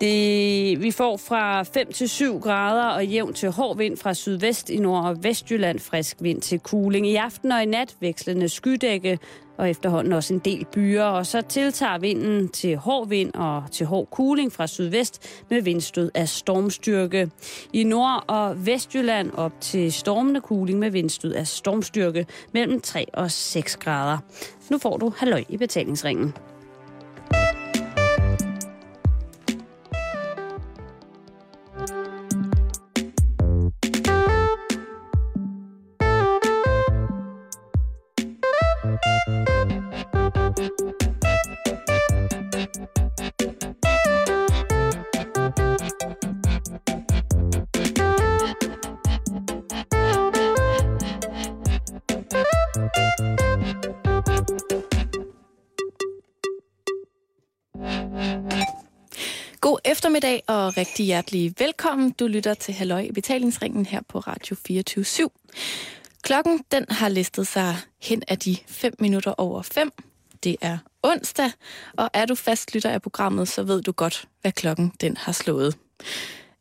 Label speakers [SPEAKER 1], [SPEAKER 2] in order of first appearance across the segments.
[SPEAKER 1] Det, vi får fra 5 til 7 grader og jævn til hård vind fra sydvest i nord- og vestjylland. Frisk vind til kuling i aften og i nat. Vekslende skydække og efterhånden også en del byer. Og så tiltager vinden til hård vind og til hård kuling fra sydvest med vindstød af stormstyrke. I nord- og vestjylland op til stormende kuling med vindstød af stormstyrke mellem 3 og 6 grader. Nu får du halløj i betalingsringen.
[SPEAKER 2] Rigtig hjertelig velkommen. Du lytter til Halløj i betalingsringen her på Radio 24 /7. Klokken den har listet sig hen af de 5 minutter over 5. Det er onsdag, og er du fast lytter af programmet, så ved du godt, hvad klokken den har slået.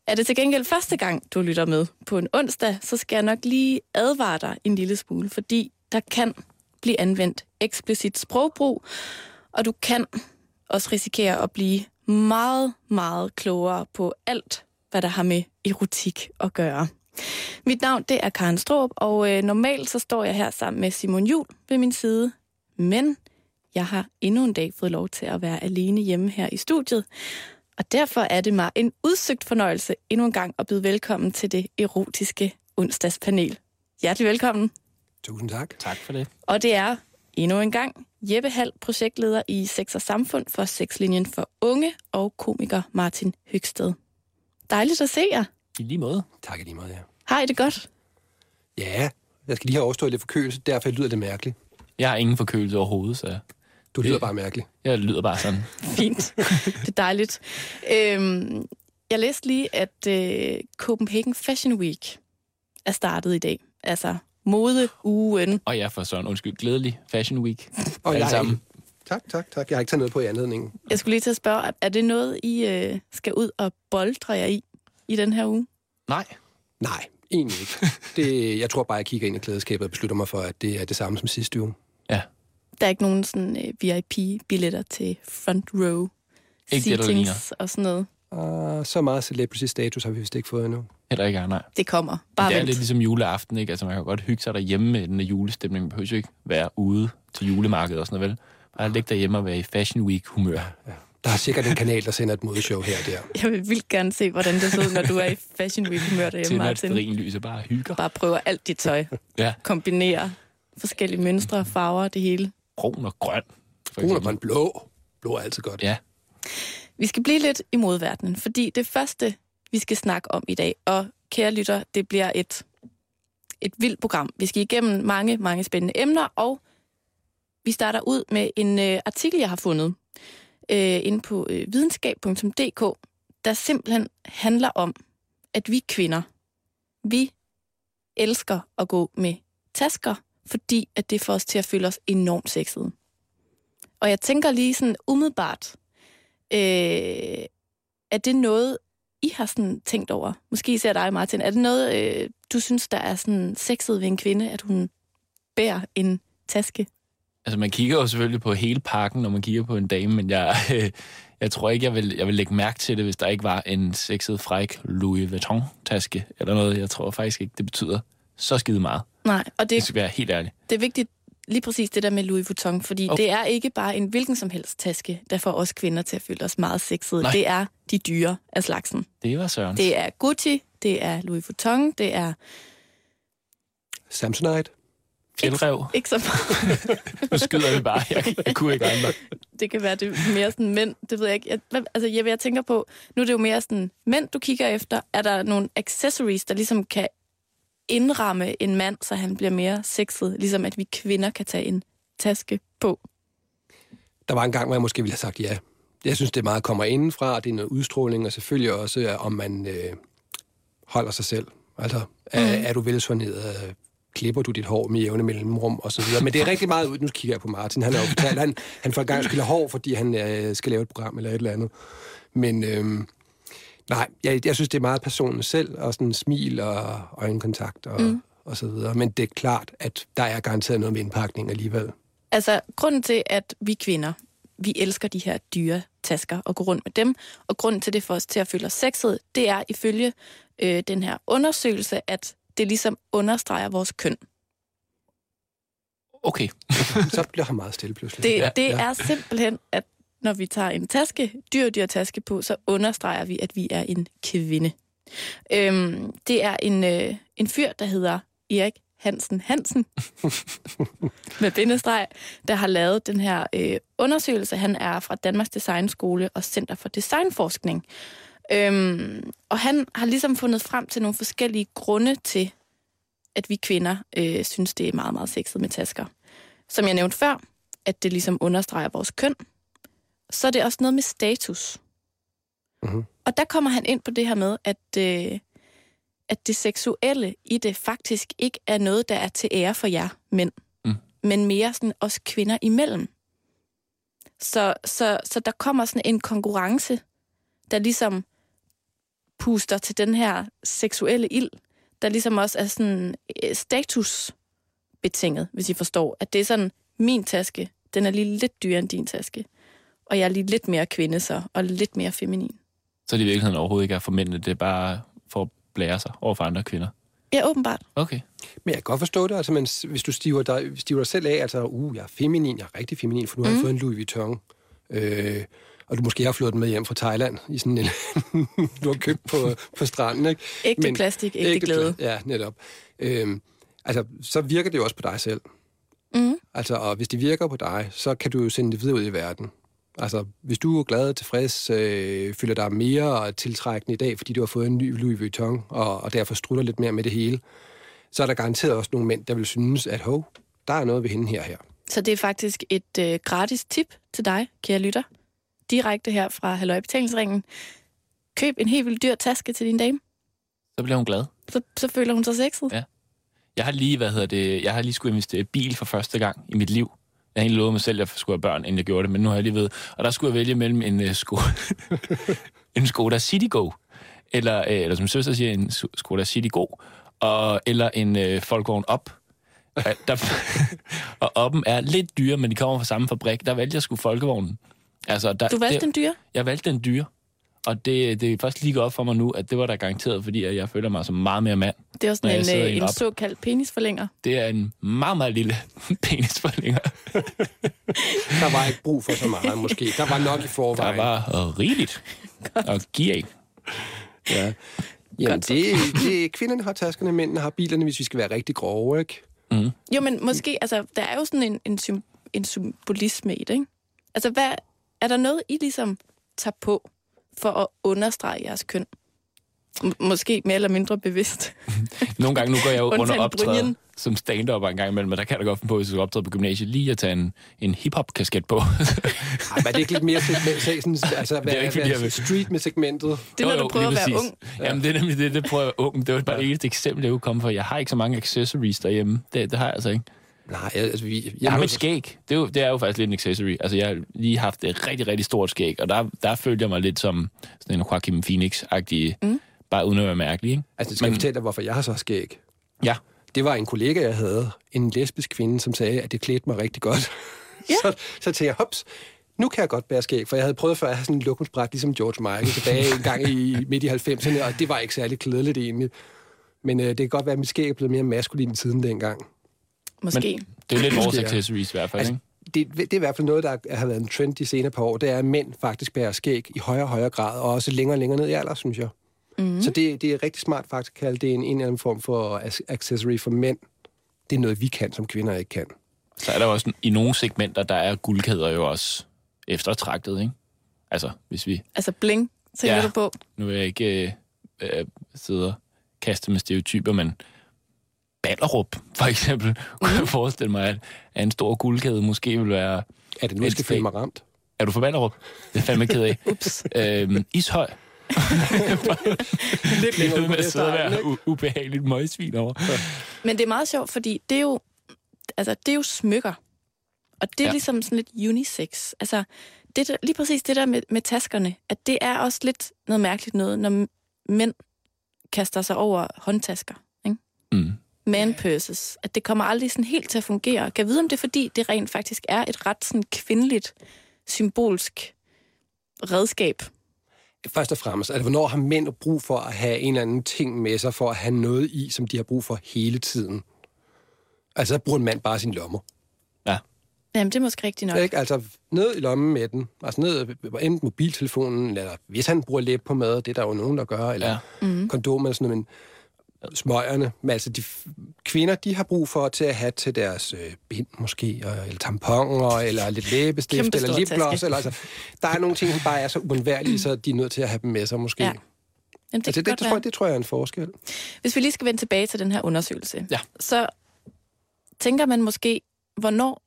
[SPEAKER 2] Er det til gengæld første gang, du lytter med på en onsdag, så skal jeg nok lige advare dig en lille smule, fordi der kan blive anvendt eksplicit sprogbrug, og du kan også risikere at blive meget, meget klogere på alt, hvad der har med erotik at gøre. Mit navn det er Karen Stroop, og øh, normalt så står jeg her sammen med Simon Jul ved min side. Men jeg har endnu en dag fået lov til at være alene hjemme her i studiet. Og derfor er det mig en udsøgt fornøjelse endnu en gang at byde velkommen til det erotiske onsdagspanel. Hjertelig velkommen.
[SPEAKER 3] Tusind tak.
[SPEAKER 4] Tak for det.
[SPEAKER 2] Og det er endnu en gang Jeppe Hall, projektleder i Sex og Samfund for Sexlinjen for Unge, og komiker Martin Høgsted. Dejligt at se jer.
[SPEAKER 4] I lige måde.
[SPEAKER 3] Tak i lige måde, ja.
[SPEAKER 2] Har I det godt?
[SPEAKER 3] Ja, jeg skal lige have overstået lidt forkølelse, derfor lyder det mærkeligt.
[SPEAKER 4] Jeg har ingen forkølelse overhovedet, så
[SPEAKER 3] Du lyder bare mærkeligt.
[SPEAKER 4] jeg lyder bare sådan.
[SPEAKER 2] Fint. det er dejligt. Øhm, jeg læste lige, at øh, Copenhagen Fashion Week er startet i dag. Altså modeugen.
[SPEAKER 4] Og jeg for sådan, undskyld, glædelig Fashion Week.
[SPEAKER 3] Og
[SPEAKER 4] Alle
[SPEAKER 3] jeg
[SPEAKER 4] sammen.
[SPEAKER 3] Ikke. Tak, tak, tak. Jeg har ikke taget noget på i anledningen.
[SPEAKER 2] Jeg skulle lige til at spørge, er det noget, I øh, skal ud og boldre jer i i den her uge?
[SPEAKER 4] Nej.
[SPEAKER 3] Nej, egentlig ikke. Det, jeg tror bare, jeg kigger ind i klædeskabet og beslutter mig for, at det er det samme som sidste uge.
[SPEAKER 4] Ja.
[SPEAKER 2] Der er ikke nogen sådan øh, VIP-billetter til front row
[SPEAKER 4] Ikke det, der
[SPEAKER 2] seatings og sådan noget.
[SPEAKER 3] Og så meget celebrity-status har vi vist ikke fået endnu.
[SPEAKER 4] Heller ikke jeg, nej.
[SPEAKER 2] Det kommer. Bare
[SPEAKER 4] det er
[SPEAKER 2] vent.
[SPEAKER 4] lidt ligesom juleaften, ikke? Altså, man kan godt hygge sig derhjemme med den der julestemning. Man behøver jo ikke være ude til julemarkedet og sådan noget, vel? Bare ligge derhjemme og være i Fashion Week-humør.
[SPEAKER 3] Der er sikkert en kanal, der sender et modeshow her og der.
[SPEAKER 2] Jeg vil vildt gerne se, hvordan det ser ud, når du er i Fashion Week humør derhjemme,
[SPEAKER 4] Til at
[SPEAKER 2] Martin.
[SPEAKER 4] sterinlys og bare hygger.
[SPEAKER 2] Bare prøver alt dit tøj.
[SPEAKER 4] Ja,
[SPEAKER 2] Kombinere forskellige mønstre, farver, det hele.
[SPEAKER 4] brun og grøn. for
[SPEAKER 3] Brun og
[SPEAKER 4] eksempel.
[SPEAKER 3] grøn blå. Blå er altid godt.
[SPEAKER 4] Ja,
[SPEAKER 2] Vi skal blive lidt i modverdenen, fordi det første, vi skal snakke om i dag, og kære lytter, det bliver et, et vildt program. Vi skal igennem mange, mange spændende emner, og vi starter ud med en øh, artikel, jeg har fundet øh, inde på øh, videnskab.dk, der simpelthen handler om, at vi kvinder, vi elsker at gå med tasker, fordi at det får os til at føle os enormt sexede. Og jeg tænker lige sådan umiddelbart, Øh, er det noget, i har sådan tænkt over? Måske især dig, Martin. Er det noget, øh, du synes, der er sådan sexet ved en kvinde, at hun bærer en taske?
[SPEAKER 4] altså man kigger jo selvfølgelig på hele pakken, når man kigger på en dame, men jeg, øh, jeg tror ikke, jeg vil, jeg vil lægge mærke til det, hvis der ikke var en sexet, fræk Louis Vuitton-taske eller noget. Jeg tror faktisk ikke, det betyder så skide meget.
[SPEAKER 2] Nej, og
[SPEAKER 4] Det
[SPEAKER 2] det,
[SPEAKER 4] skal være helt ærligt.
[SPEAKER 2] det er vigtigt, lige præcis det der med Louis Vuitton, fordi
[SPEAKER 4] Okay.
[SPEAKER 2] det er ikke bare en hvilken som helst taske, der får os kvinder til at føle os meget sexede.
[SPEAKER 4] Nej.
[SPEAKER 2] Det er de dyre af slagsen.
[SPEAKER 4] Det var Søren.
[SPEAKER 2] Det er Gucci, det er Louis Vuitton, det er
[SPEAKER 3] Samsonite.
[SPEAKER 4] Fjeldrev.
[SPEAKER 2] ikke så meget.
[SPEAKER 4] Nu skyder vi bare. Jeg, jeg kunne ikke andre.
[SPEAKER 2] det kan være det er mere sådan mænd, det ved jeg ikke. Jeg, hvad- altså, jeg, jeg tænker på, nu er det jo mere sådan mænd, du kigger efter. Er der nogle accessories, der ligesom kan indramme en mand, så han bliver mere sexet, ligesom at vi kvinder kan tage en taske på?
[SPEAKER 3] Der var en gang, hvor jeg måske ville have sagt ja. Jeg synes, det meget kommer indenfra, det er noget udstråling, og selvfølgelig også, øh, om man øh, holder sig selv. Altså, er, er du velsoneret? Øh, klipper du dit hår med jævne mellemrum og så videre. Men det er rigtig meget ud. Nu kigger jeg på Martin. Han har jo fortalt, han, han for en gang have hår, fordi han øh, skal lave et program eller et eller andet. Men øh, Nej, jeg, jeg synes, det er meget personen selv, og sådan smil og øjenkontakt og, mm. og så videre. Men det er klart, at der er garanteret noget med indpakning alligevel.
[SPEAKER 2] Altså, grunden til, at vi kvinder, vi elsker de her dyre tasker og går rundt med dem, og grunden til det for os til at føle os sexet, det er ifølge øh, den her undersøgelse, at det ligesom understreger vores køn.
[SPEAKER 4] Okay.
[SPEAKER 3] så bliver han meget stille pludselig.
[SPEAKER 2] Det, ja, det ja. er simpelthen, at når vi tager en taske, dyr, dyr taske på, så understreger vi, at vi er en kvinde. Øhm, det er en, øh, en fyr, der hedder Erik Hansen Hansen, med bindestreg, der har lavet den her øh, undersøgelse. Han er fra Danmarks Designskole og Center for Designforskning. Øhm, og han har ligesom fundet frem til nogle forskellige grunde til, at vi kvinder øh, synes, det er meget, meget sexet med tasker. Som jeg nævnte før, at det ligesom understreger vores køn. Så er det også noget med status.
[SPEAKER 3] Mm-hmm.
[SPEAKER 2] Og der kommer han ind på det her med, at, øh, at det seksuelle i det faktisk ikke er noget, der er til ære for jer mænd,
[SPEAKER 4] Mm.
[SPEAKER 2] men mere sådan os kvinder imellem. Så, så, så der kommer sådan en konkurrence, der ligesom puster til den her seksuelle ild, der ligesom også er sådan øh, statusbetinget, hvis I forstår. At det er sådan, min taske, den er lige lidt dyrere end din taske. Og jeg er lige lidt mere kvinde så, og lidt mere feminin.
[SPEAKER 4] Så det i virkeligheden overhovedet ikke er for mændene, det er bare for at blære sig over for andre kvinder.
[SPEAKER 2] Ja, åbenbart.
[SPEAKER 4] Okay.
[SPEAKER 3] Men jeg kan godt forstå det, altså, men hvis du stiver dig, stiver dig selv af, altså, uh, jeg er feminin, jeg er rigtig feminin, for nu har jeg fået en Louis Vuitton, øh, og du måske har flået den med hjem fra Thailand, i sådan en, du har købt på, på stranden, ikke?
[SPEAKER 2] Ægte plastik, ægte
[SPEAKER 3] ægte
[SPEAKER 2] glæde.
[SPEAKER 3] Ja, netop. Øh, altså, så virker det jo også på dig selv.
[SPEAKER 2] Mm.
[SPEAKER 3] Altså, og hvis det virker på dig, så kan du jo sende det videre ud i verden. Altså, hvis du er glad og tilfreds, øh, føler dig mere tiltrækkende i dag, fordi du har fået en ny Louis Vuitton, og, og derfor strutter lidt mere med det hele, så er der garanteret også nogle mænd, der vil synes, at hov, der er noget ved hende her her.
[SPEAKER 2] Så det er faktisk et øh, gratis tip til dig, kære lytter. Direkte her fra Halløj Betalingsringen. Køb en helt vildt dyr taske til din dame.
[SPEAKER 4] Så bliver hun glad.
[SPEAKER 2] Så, så føler hun sig sexet.
[SPEAKER 4] Ja. Jeg har lige, hvad hedder det, jeg har lige skulle investere bil for første gang i mit liv. Jeg egentlig lovet mig selv, at jeg skulle have børn, inden jeg gjorde det, men nu har jeg lige ved. Og der skulle jeg vælge mellem en uh, sko en Skoda Citigo, eller, øh, eller som søster siger, en Skoda Citigo, og, eller en øh, Volkswagen Op. Og Der, og Op'en er lidt dyre, men de kommer fra samme fabrik. Der valgte jeg sgu Folkevognen. Altså, der,
[SPEAKER 2] Du valgte
[SPEAKER 4] det,
[SPEAKER 2] den dyre?
[SPEAKER 4] Jeg valgte den dyre. Og det, det er først lige gået op for mig nu, at det var der garanteret, fordi at jeg føler mig som meget mere mand.
[SPEAKER 2] Det er også en,
[SPEAKER 4] en
[SPEAKER 2] en såkaldt penisforlænger.
[SPEAKER 4] Det er en meget, meget lille penisforlænger.
[SPEAKER 3] Der var ikke brug for så meget, måske. Der var nok i
[SPEAKER 4] Der
[SPEAKER 3] forvejen.
[SPEAKER 4] var øh, rigeligt at give af.
[SPEAKER 3] Ja. Jamen, det, det, kvinderne har taskerne, mændene har bilerne, hvis vi skal være rigtig grove, ikke?
[SPEAKER 4] Mm.
[SPEAKER 2] Jo, men måske, altså, der er jo sådan en, en, sym, en symbolisme i det, ikke? Altså, hvad, er der noget, I ligesom tager på for at understrege jeres køn? M- måske mere eller mindre bevidst.
[SPEAKER 4] Nogle gange, nu går jeg jo under optræde
[SPEAKER 2] brynjen.
[SPEAKER 4] som stand-up en gang imellem, men der kan jeg da godt finde på, hvis jeg skal optræde på gymnasiet, lige at tage en, en hip-hop-kasket på.
[SPEAKER 3] Ej, men er det ikke lidt mere segment, sådan, altså, hvad,
[SPEAKER 4] Det er ikke, vil-
[SPEAKER 3] street med segmentet?
[SPEAKER 2] Det er, når du prøver at være
[SPEAKER 4] præcis.
[SPEAKER 2] ung.
[SPEAKER 4] Jamen, det er nemlig det, det prøver jeg ung. Det var bare det eneste eksempel, jeg kunne komme for. Jeg har ikke så mange accessories derhjemme. Det, det har jeg altså ikke.
[SPEAKER 3] Nej, altså, vi...
[SPEAKER 4] Jeg har mit skæg. Det er, jo, det er jo faktisk lidt en accessory. Altså, jeg har lige haft et rigtig, rigtig stort skæg, og der, der følte jeg mig lidt som sådan en Joaquin Phoenix-agtig, mm. bare uden at være mærkelig, ikke?
[SPEAKER 3] Altså, skal jeg
[SPEAKER 4] Men-
[SPEAKER 3] fortælle dig, hvorfor jeg har så skæg?
[SPEAKER 4] Ja.
[SPEAKER 3] Det var en kollega, jeg havde, en lesbisk kvinde, som sagde, at det klædte mig rigtig godt.
[SPEAKER 2] Ja.
[SPEAKER 3] så, så tænkte jeg, hops, nu kan jeg godt bære skæg, for jeg havde prøvet før at have sådan en lokumsbræt, ligesom George Michael, tilbage en gang i midt i 90'erne, og det var ikke særlig klædeligt egentlig. Men øh, det kan godt være, at mit skæg er blevet mere maskulin siden dengang.
[SPEAKER 2] Måske.
[SPEAKER 4] Men det er lidt vores accessories i hvert fald,
[SPEAKER 3] Altså,
[SPEAKER 4] ikke?
[SPEAKER 3] det, det er i hvert fald noget, der har været en trend de senere par år, det er, at mænd faktisk bærer skæg i højere og højere grad, og også længere og længere ned i alder, synes jeg. Mm. Så det, det er rigtig smart faktisk at kalde det en, en eller anden form for ac- accessory for mænd. Det er noget, vi kan, som kvinder ikke kan.
[SPEAKER 4] Så er der også i nogle segmenter, der er guldkæder jo også eftertragtet, ikke? Altså, hvis vi...
[SPEAKER 2] Altså bling, tænker
[SPEAKER 4] Ja.
[SPEAKER 2] du på?
[SPEAKER 4] Nu vil jeg ikke øh, øh, sidde og kaste med stereotyper, men Ballerup, for eksempel, kunne jeg forestille mig, at, at en stor guldkæde måske vil være...
[SPEAKER 3] Er det nu, jeg skal føle mig ramt?
[SPEAKER 4] Er du fra Ballerup? Det er fandme ked af.
[SPEAKER 2] Ups.
[SPEAKER 4] øhm, Ishøj.
[SPEAKER 3] Lidt
[SPEAKER 4] Det
[SPEAKER 3] længere
[SPEAKER 4] med at sidde og være u- ubehageligt møgsvin over.
[SPEAKER 2] Men det er meget sjovt, fordi det er jo, altså, det er jo smykker. Og det er
[SPEAKER 4] ja.
[SPEAKER 2] ligesom sådan lidt unisex. Altså, det der, lige præcis det der med, med taskerne, at det er også lidt noget mærkeligt noget, når mænd kaster sig over håndtasker. Ikke?
[SPEAKER 4] Mm.
[SPEAKER 2] Man purses. At det kommer aldrig sådan helt til at fungere. Kan jeg vide, om det er fordi, det rent faktisk er et ret sådan kvindeligt, symbolsk redskab?
[SPEAKER 3] Først og fremmest, altså, hvornår har mænd brug for at have en eller anden ting med sig, for at have noget i, som de har brug for hele tiden? Altså, så bruger en mand bare sin lommer.
[SPEAKER 4] Ja.
[SPEAKER 2] Jamen, det er måske rigtigt nok.
[SPEAKER 3] Ikke? Altså, ned i lommen med den. Altså, ned enten mobiltelefonen, eller hvis han bruger læb på mad, det er der jo nogen, der gør, eller ja.
[SPEAKER 2] Mhm.
[SPEAKER 3] kondom eller sådan noget, men smøgerne. Men altså, de kvinder, de har brug for til at have til deres øh, bind måske, og, eller tamponer, eller lidt læbestift, eller lipgloss. Eller, altså, der er nogle ting, som bare er så uundværlige, så de er nødt til at have dem med sig måske.
[SPEAKER 2] Ja.
[SPEAKER 3] Ja.
[SPEAKER 2] Jamen, det,
[SPEAKER 3] Altså, det, det, tror jeg, det tror jeg er en forskel.
[SPEAKER 2] Hvis vi lige skal vende tilbage til den her undersøgelse,
[SPEAKER 4] Ja.
[SPEAKER 2] så tænker man måske, hvornår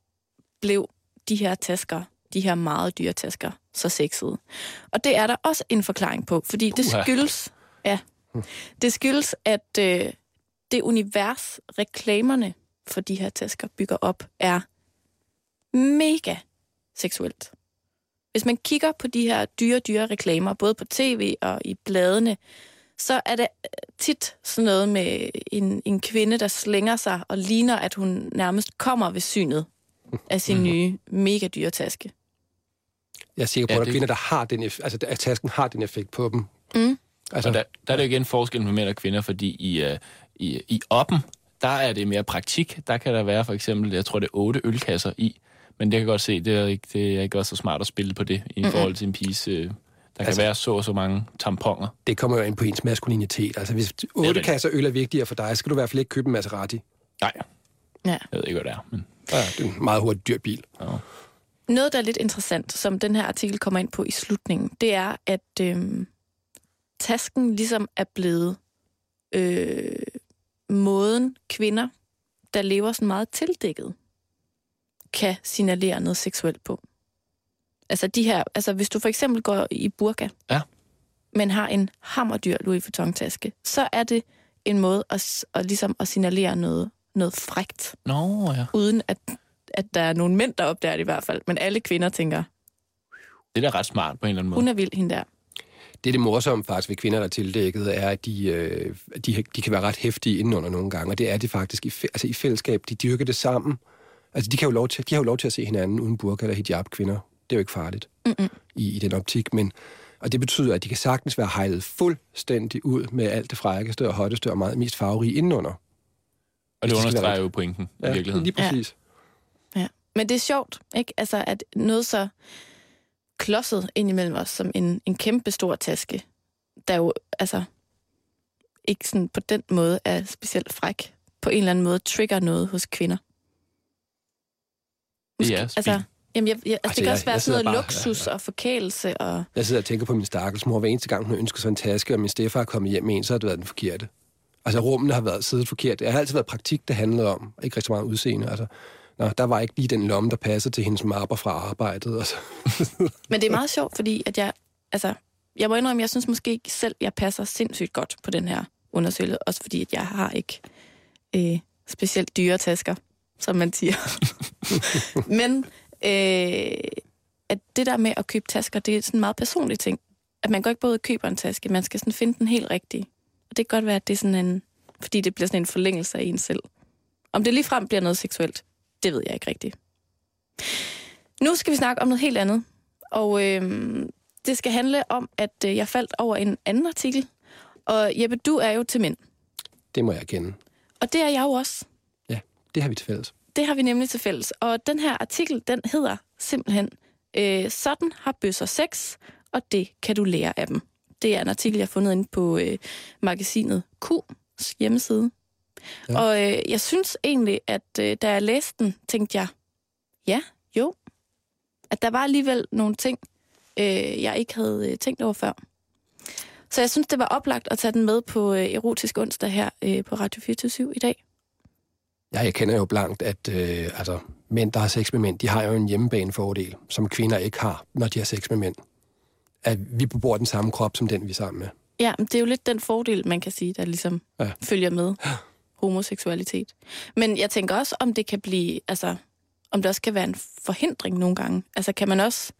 [SPEAKER 2] blev de her tasker, de her meget dyre tasker, så sexede? Og det er der også en forklaring på, fordi det skyldes, ja, det skyldes, at øh, det univers, reklamerne for de her tasker bygger op, er mega seksuelt. Hvis man kigger på de her dyre, dyre reklamer, både på tv og i bladene, så er det tit sådan noget med en, en kvinde, der slænger sig og ligner, at hun nærmest kommer ved synet af sin nye mega dyre taske.
[SPEAKER 3] Jeg er sikker på,
[SPEAKER 4] Ja,
[SPEAKER 3] at der er
[SPEAKER 4] det-
[SPEAKER 3] kvinder, der har den, eff- altså, at tasken har den effekt på dem.
[SPEAKER 2] Mm.
[SPEAKER 3] Altså,
[SPEAKER 4] Og der, der er det jo igen forskel på mænd og kvinder, fordi i, uh, i, i oppen, der er det mere praktik. Der kan der være for eksempel, jeg tror det er otte ølkasser i, men det kan godt se, det er ikke, det er ikke også så smart at spille på det i forhold til en piges... Uh, der kan
[SPEAKER 3] Altså-
[SPEAKER 4] være så og så mange tamponer.
[SPEAKER 3] det kommer jo ind på ens maskulinitet. Altså, hvis otte kasser øl er vigtigere for dig, skal du i hvert fald ikke købe en Maserati.
[SPEAKER 4] Nej,
[SPEAKER 2] Ja.
[SPEAKER 4] jeg ved ikke, hvad det er. Men,
[SPEAKER 3] Ja, det er en meget hurtig dyr bil.
[SPEAKER 4] ja.
[SPEAKER 2] Noget, der er lidt interessant, som den her artikel kommer ind på i slutningen, det er, at øhm, tasken ligesom er blevet øh, måden kvinder, der lever sådan meget tildækket, kan signalere noget seksuelt på. Altså de her, altså hvis du for eksempel går i burka,
[SPEAKER 4] Ja.
[SPEAKER 2] men har en hammerdyr Louis Vuitton-taske, så er det en måde at, at, ligesom at signalere noget, noget frægt,
[SPEAKER 4] Nå, ja.
[SPEAKER 2] uden at, at der er nogle mænd, der opdager det i hvert fald. Men alle kvinder tænker,
[SPEAKER 4] Det er da ret smart på en eller anden måde.
[SPEAKER 2] hun er vild, hende der.
[SPEAKER 3] Det er det morsomme faktisk ved kvinder, der er tildækket, er, at de, øh, de, de kan være ret hæftige indenunder nogle gange, og det er de faktisk i, altså i fællesskab. De dyrker det sammen. Altså, de, kan jo lov til, de har jo lov til at se hinanden uden burka eller hijab, kvinder. Det er jo ikke farligt
[SPEAKER 2] Mm-mm.
[SPEAKER 3] i, i den optik, men og det betyder, at de kan sagtens være hejlet fuldstændig ud med alt det frækkeste og hotteste og meget mest farverige indenunder.
[SPEAKER 4] Og det understreger jo pointen i virkeligheden.
[SPEAKER 3] lige præcis.
[SPEAKER 2] Ja. Men det er sjovt, ikke? Altså, at noget så klodset ind imellem os, som en, en kæmpe stor taske, der jo altså ikke sådan på den måde er specielt fræk, på en eller anden måde trigger noget hos kvinder.
[SPEAKER 4] Det er
[SPEAKER 2] altså, jamen, jeg, jeg, altså,
[SPEAKER 3] Altså,
[SPEAKER 2] det kan
[SPEAKER 3] jeg-
[SPEAKER 2] også være
[SPEAKER 3] jeg
[SPEAKER 2] sådan noget
[SPEAKER 3] bare-
[SPEAKER 2] luksus og forkælelse. Og,
[SPEAKER 3] Jeg sidder og tænker på min stakkels mor. Hver eneste gang, hun ønsker sig en taske, og min stefar er kommet hjem med en, så har det været den forkerte. Altså, rummene har været siddet forkert. Det har altid været praktik, det handlede om. Ikke rigtig meget udseende. Altså, nå, der var ikke lige den lomme, der passede til hendes mapper fra arbejdet. Altså.
[SPEAKER 2] men det er meget sjovt, fordi at jeg, altså, jeg må indrømme, jeg synes måske ikke selv, jeg passer sindssygt godt på den her undersøgelse. Også fordi, at jeg har ikke øh, specielt dyre tasker, som man siger. Men øh, at det der med at købe tasker, det er sådan en meget personlig ting. At man går ikke både og køber en taske, man skal sådan finde den helt rigtige. Og det kan godt være, at det er sådan en, fordi det bliver sådan en forlængelse af en selv. Om det ligefrem bliver noget seksuelt, det ved jeg ikke rigtigt. Nu skal vi snakke om noget helt andet. Og øh, det skal handle om, at øh, jeg faldt over en anden artikel. Og Jeppe, du er jo til mænd.
[SPEAKER 3] Det må jeg kende.
[SPEAKER 2] Og det er jeg jo også.
[SPEAKER 3] Det har vi til fælles.
[SPEAKER 2] Det har vi nemlig til fælles. Og den her artikel, den hedder simpelthen, øh, sådan har bøsser sex, og det kan du lære af dem. Det er en artikel, jeg har fundet inde på øh, magasinet Q's hjemmeside. Ja.
[SPEAKER 3] Ja.
[SPEAKER 2] Og øh, jeg synes egentlig, at øh, da jeg læste den, tænkte jeg, ja, jo, at der var alligevel nogle ting, øh, jeg ikke havde øh, tænkt over før. Så jeg synes, det var oplagt at tage den med på øh, Erotisk onsdag her øh, på Radio 24 i dag.
[SPEAKER 3] Ja, jeg kender jo blankt, at øh, altså, mænd, der har sex med mænd, de har jo en hjemmebanefordel, som kvinder ikke har, når de har sex med mænd. At vi bebor den samme krop, som den, vi er sammen med.
[SPEAKER 2] Ja, men det er jo lidt den fordel, man kan sige, der ligesom ja.
[SPEAKER 3] Ja.
[SPEAKER 2] følger med homoseksualitet. Men jeg tænker også, om det kan blive, altså, om det også kan være en forhindring nogle gange. Altså, kan man også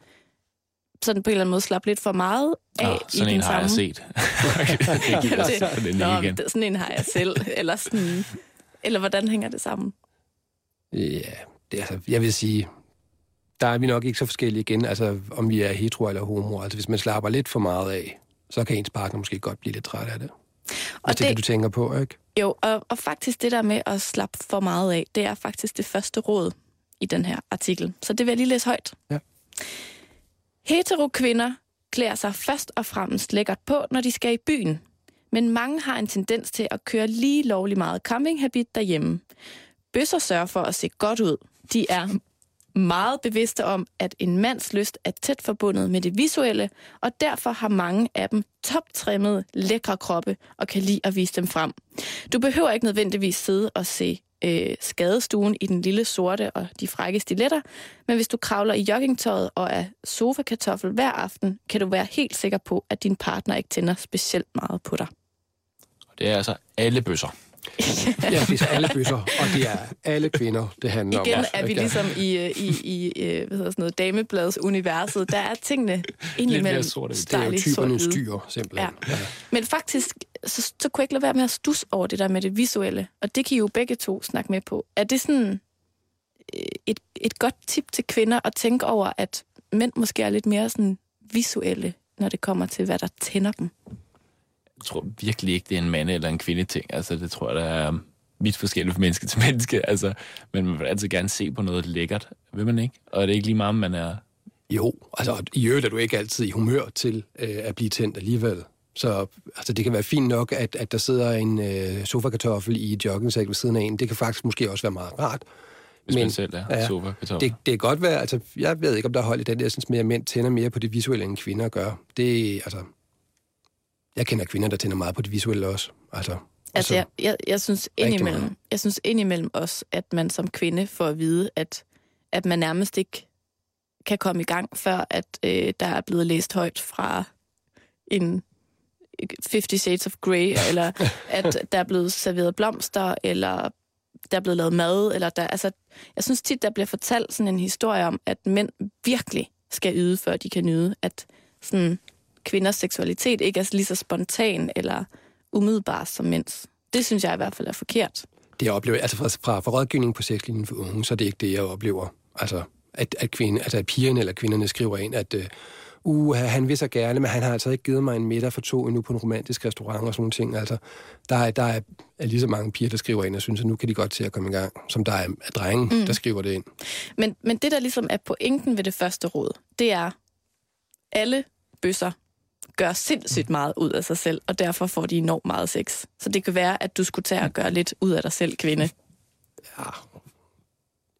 [SPEAKER 2] sådan på en eller anden måde slappe lidt for meget af
[SPEAKER 4] Nå,
[SPEAKER 2] i
[SPEAKER 4] sådan
[SPEAKER 2] din
[SPEAKER 4] en har jeg set. det
[SPEAKER 2] Det-
[SPEAKER 4] sådan en
[SPEAKER 2] Nå,
[SPEAKER 4] igen.
[SPEAKER 2] det- sådan en har jeg selv. eller, sådan, eller hvordan hænger det sammen?
[SPEAKER 3] Ja, det, er altså, jeg vil sige, der er vi nok ikke så forskellige igen, altså om vi er hetero eller homo. Altså hvis man slapper lidt for meget af, så kan ens partner måske godt blive lidt træt af det.
[SPEAKER 2] Og
[SPEAKER 3] det er
[SPEAKER 2] det-
[SPEAKER 3] det, du tænker på, ikke?
[SPEAKER 2] Jo, og, og faktisk det der med at slappe for meget af, det er faktisk det første råd i den her artikel. Så det vil jeg lige læse højt.
[SPEAKER 3] Ja.
[SPEAKER 2] Hetero kvinder klæder sig først og fremmest lækkert på, når de skal i byen. Men mange har en tendens til at køre lige lovlig meget campinghabit derhjemme. Bøsser sørger for at se godt ud. De er meget bevidste om, at en mands lyst er tæt forbundet med det visuelle, og derfor har mange af dem toptrimmede, lækre kroppe og kan lide at vise dem frem. Du behøver ikke nødvendigvis sidde og se øh, skadestuen i den lille sorte og de frække stiletter, men hvis du kravler i joggingtøjet og er sofakartoffel hver aften, kan du være helt sikker på, at din partner ikke tænder specielt meget på dig.
[SPEAKER 4] Det er altså alle bøsser.
[SPEAKER 3] Ja, det er alle bøsser, og det er alle kvinder, det handler
[SPEAKER 2] Igen
[SPEAKER 3] om.
[SPEAKER 2] er vi ligesom i, i, i øh, hvad hedder sådan noget, damebladets universet. Der er tingene indimellem.
[SPEAKER 3] Det er jo typernes styr, simpelthen.
[SPEAKER 2] Ja. Men faktisk, så, så kunne jeg ikke lade være med at stusse over det der med det visuelle. Og det kan I jo begge to snakke med på. Er det sådan øh, et, et godt tip til kvinder at tænke over, at mænd måske er lidt mere sådan visuelle, når det kommer til, hvad der tænder dem?
[SPEAKER 4] Tror virkelig ikke, det er en mand eller en kvinde ting. Altså, det tror jeg, der er vidt forskelligt fra menneske til menneske. Altså, men man vil altid gerne se på noget lækkert, vil man ikke? Og det er ikke lige meget, om man er...
[SPEAKER 3] Jo, altså i øvrigt er du ikke altid i humør til øh, at blive tændt alligevel. Så altså, det kan være fint nok, at, at der sidder en øh, sofakartoffel i joggingsæk ved siden af en. Det kan faktisk måske også være meget rart.
[SPEAKER 4] Hvis man selv er
[SPEAKER 3] ja,
[SPEAKER 4] sofa kartoffel.
[SPEAKER 3] Det, det kan godt være, altså jeg ved ikke, om der er hold i den, jeg synes mere, at mænd tænder mere på det visuelle, end kvinder gør. Det, altså, jeg kender kvinder, der tænder meget på det visuelle også. Altså,
[SPEAKER 2] Altså, jeg, jeg, jeg, synes indimellem, jeg synes indimellem også, at man som kvinde får at vide, at, at man nærmest ikke kan komme i gang, før at øh, der er blevet læst højt fra en 50 Shades of Grey, eller at der er blevet serveret blomster, eller der er blevet lavet mad, eller der, altså, jeg synes tit, der bliver fortalt sådan en historie om, at mænd virkelig skal yde, før de kan nyde, at sådan, kvinders seksualitet ikke er lige så spontan eller umiddelbar som mænds. Det synes jeg i hvert fald er forkert.
[SPEAKER 3] det jeg oplever, altså fra, fra, fra rådgivning på sexlinjen for unge, så er det ikke det, jeg oplever. Altså, at, at, kvinde, altså, at pigerne eller kvinderne skriver ind, at uh, uh, han vil så gerne, men han har altså ikke givet mig en middag for to endnu på en romantisk restaurant og sådan nogle ting. Altså, der, er, der er, er lige så mange piger, der skriver ind og synes, at nu kan de godt til at komme i gang, som der er, er drenge, mm. der skriver det ind.
[SPEAKER 2] Men, men det, der ligesom er pointen ved det første råd, det er, alle bøsser gør sindssygt meget ud af sig selv, og derfor får de enormt meget sex. Så det kan være, at du skulle tage og gøre lidt ud af dig selv, kvinde.
[SPEAKER 3] Ja,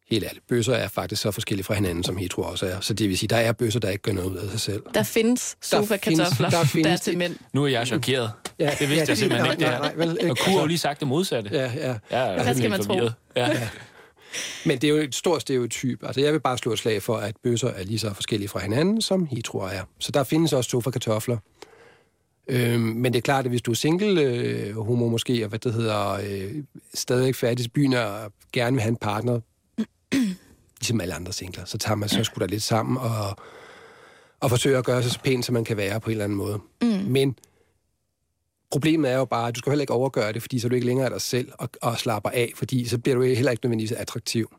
[SPEAKER 3] helt ærligt. Bøsser er faktisk så forskellige fra hinanden, som hetero også er. Så det vil sige, der er bøsser, der ikke gør noget ud af sig selv.
[SPEAKER 2] Der findes sofa-kartofler,
[SPEAKER 3] der
[SPEAKER 2] der,
[SPEAKER 3] findes
[SPEAKER 2] der er til mænd.
[SPEAKER 4] Nu er jeg chokeret.
[SPEAKER 3] Ja,
[SPEAKER 4] Det vidste jeg simpelthen ikke, det her.
[SPEAKER 3] Nej, nej, vel,
[SPEAKER 4] Og Kur har jo lige sagt det modsatte.
[SPEAKER 3] Ja, ja.
[SPEAKER 4] Jeg er
[SPEAKER 2] Hvad skal man tro?
[SPEAKER 4] forvirret. Ja.
[SPEAKER 3] Men det er jo et stort stereotyp. Altså, jeg vil bare slå et slag for, at bøsser er lige så forskellige fra hinanden, som heteroer er. Så der findes også sofa-kartofler. Øhm, men det er klart, at hvis du er single øh, homo måske, og hvad det hedder, øh, stadig færdig til byen og gerne vil have en partner, ligesom alle andre singler, så tager man så sgu da lidt sammen og, og forsøger at gøre sig så pænt, som man kan være på en eller anden måde. Mm. Men problemet er jo bare, at du skal heller ikke overgøre det, fordi så er du ikke længere af dig selv og, og slapper af, fordi så bliver du heller ikke nødvendigvis attraktiv.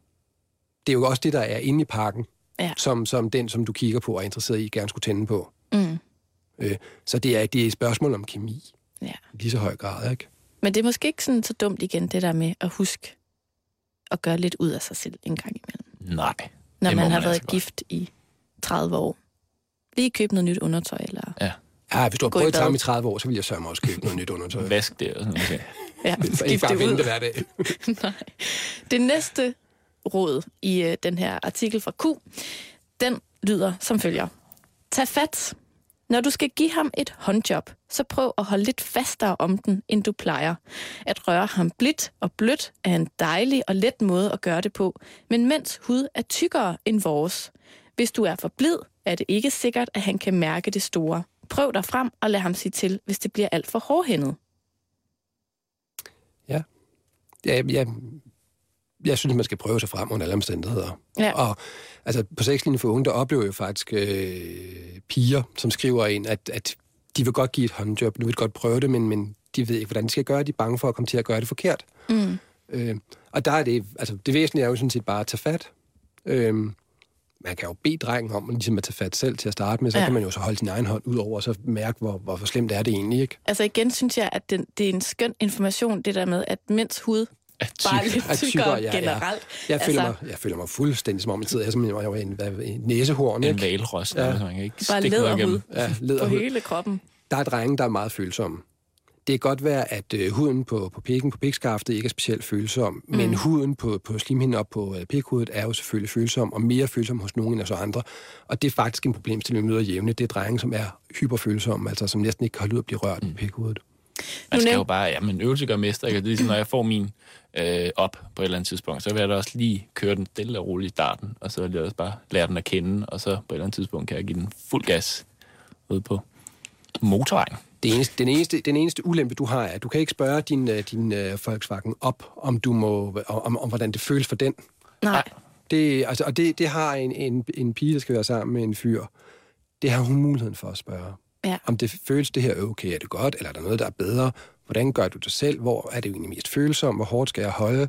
[SPEAKER 3] Det er jo også det, der er inde i pakken,
[SPEAKER 2] Ja.
[SPEAKER 3] som, som den, som du kigger på og er interesseret i, gerne skulle tænde på.
[SPEAKER 2] Mm.
[SPEAKER 3] Øh, så det er, det er et spørgsmål om kemi,
[SPEAKER 2] Ja.
[SPEAKER 3] i lige så høj grad, ikke?
[SPEAKER 2] Men det er måske ikke sådan så dumt igen, det der med at huske at gøre lidt ud af sig selv en gang imellem.
[SPEAKER 4] Nej.
[SPEAKER 2] Når
[SPEAKER 4] Det må
[SPEAKER 2] man har
[SPEAKER 4] man
[SPEAKER 2] været
[SPEAKER 4] altså godt.
[SPEAKER 2] gift i 30 år. Lige købe noget nyt undertøj, eller...
[SPEAKER 4] Ja.
[SPEAKER 3] Ja, hvis du har prøvet tarm i 30 år, så vil jeg sørge mig også købe noget nyt undertøj.
[SPEAKER 4] Vask det og sådan noget.
[SPEAKER 2] Ja,
[SPEAKER 3] Ikke
[SPEAKER 2] skifte
[SPEAKER 3] bare
[SPEAKER 2] det
[SPEAKER 3] vente
[SPEAKER 2] ud.
[SPEAKER 3] det hver dag.
[SPEAKER 2] Nej. Det næste råd i øh, den her artikel fra Q, den lyder som følger. Tag fat. Når du skal give ham et håndjob, så prøv at holde lidt fastere om den, end du plejer. At røre ham blidt og blødt er en dejlig og let måde at gøre det på, men mens hud er tykkere end vores. Hvis du er for blid, er det ikke sikkert, at han kan mærke det store. Prøv dig frem og lad ham sige til, hvis det bliver alt for hårdhændet.
[SPEAKER 3] Ja, ja, jeg synes, man skal prøve sig frem under alle omstændigheder.
[SPEAKER 2] Ja.
[SPEAKER 3] Og altså, på sexlinjen for unge, der oplever jeg faktisk øh, piger, som skriver ind, at, at de vil godt give et håndjob, nu vil godt prøve det, men, men de ved ikke, hvordan de skal gøre det. De er bange for at komme til at gøre det forkert.
[SPEAKER 2] Mm.
[SPEAKER 3] Øh, og der er det, altså det væsentlige er jo sådan set bare at tage fat. Øh, man kan jo bede drengen om ligesom at tage fat selv til at starte med, så
[SPEAKER 2] ja.
[SPEAKER 3] kan man jo så holde sin egen hånd ud over, og så mærke, hvor, hvor, hvor slemt er det egentlig, ikke?
[SPEAKER 2] Altså igen synes jeg, at det, det er en skøn information, det der med, at mænds hud Bare lidt
[SPEAKER 3] At
[SPEAKER 2] tykkere
[SPEAKER 3] tykkere, ja, ja.
[SPEAKER 2] generelt.
[SPEAKER 3] Jeg føler,
[SPEAKER 2] Altså-
[SPEAKER 3] mig, jeg føler mig fuldstændig som om, jeg sidder her som jeg var en, en næsehorn,
[SPEAKER 4] en
[SPEAKER 3] ikke?
[SPEAKER 4] valros,
[SPEAKER 3] Ja.
[SPEAKER 4] ja. man kan ikke
[SPEAKER 2] Bare læderhud.
[SPEAKER 3] Ja,
[SPEAKER 2] På
[SPEAKER 3] lederhud.
[SPEAKER 2] hele kroppen.
[SPEAKER 3] Der er drenge, der er meget følsomme. Det kan godt være, at øh, huden på, på pikken, på pikskaftet, ikke er specielt følsom, mm. men huden på, på slimhinden op på øh, pikhovedet er jo selvfølgelig følsom, og mere følsom hos nogen end hos andre. Og det er faktisk en problemstilling, vi møder jævnligt. Det er drenge, som er hyperfølsomme, altså som næsten ikke kan holde ud at blive rørt mm. på pikhovedet.
[SPEAKER 4] Man skal jo bare, ja, men øvelse gør mester. Ikke? Det er ligesom, når jeg får min øh, op på et eller andet tidspunkt, så vil jeg da også lige køre den stille og roligt i starten, og så vil jeg også bare lære den at kende, og så på et eller andet tidspunkt kan jeg give den fuld gas ud på motorvejen.
[SPEAKER 3] Det eneste, den, eneste, den eneste ulempe, du har, er, at du kan ikke spørge din, øh, din uh, Volkswagen op, om, du må, om, om, hvordan det føles for den.
[SPEAKER 2] Nej.
[SPEAKER 3] Det, altså, og det, det har en, en, en pige, der skal være sammen med en fyr. Det har hun muligheden for at spørge.
[SPEAKER 2] Ja.
[SPEAKER 3] Om det føles det her okay, er det godt, eller er der noget, der er bedre? Hvordan gør du det selv? Hvor er det egentlig mest følsomt? Hvor hårdt skal jeg holde?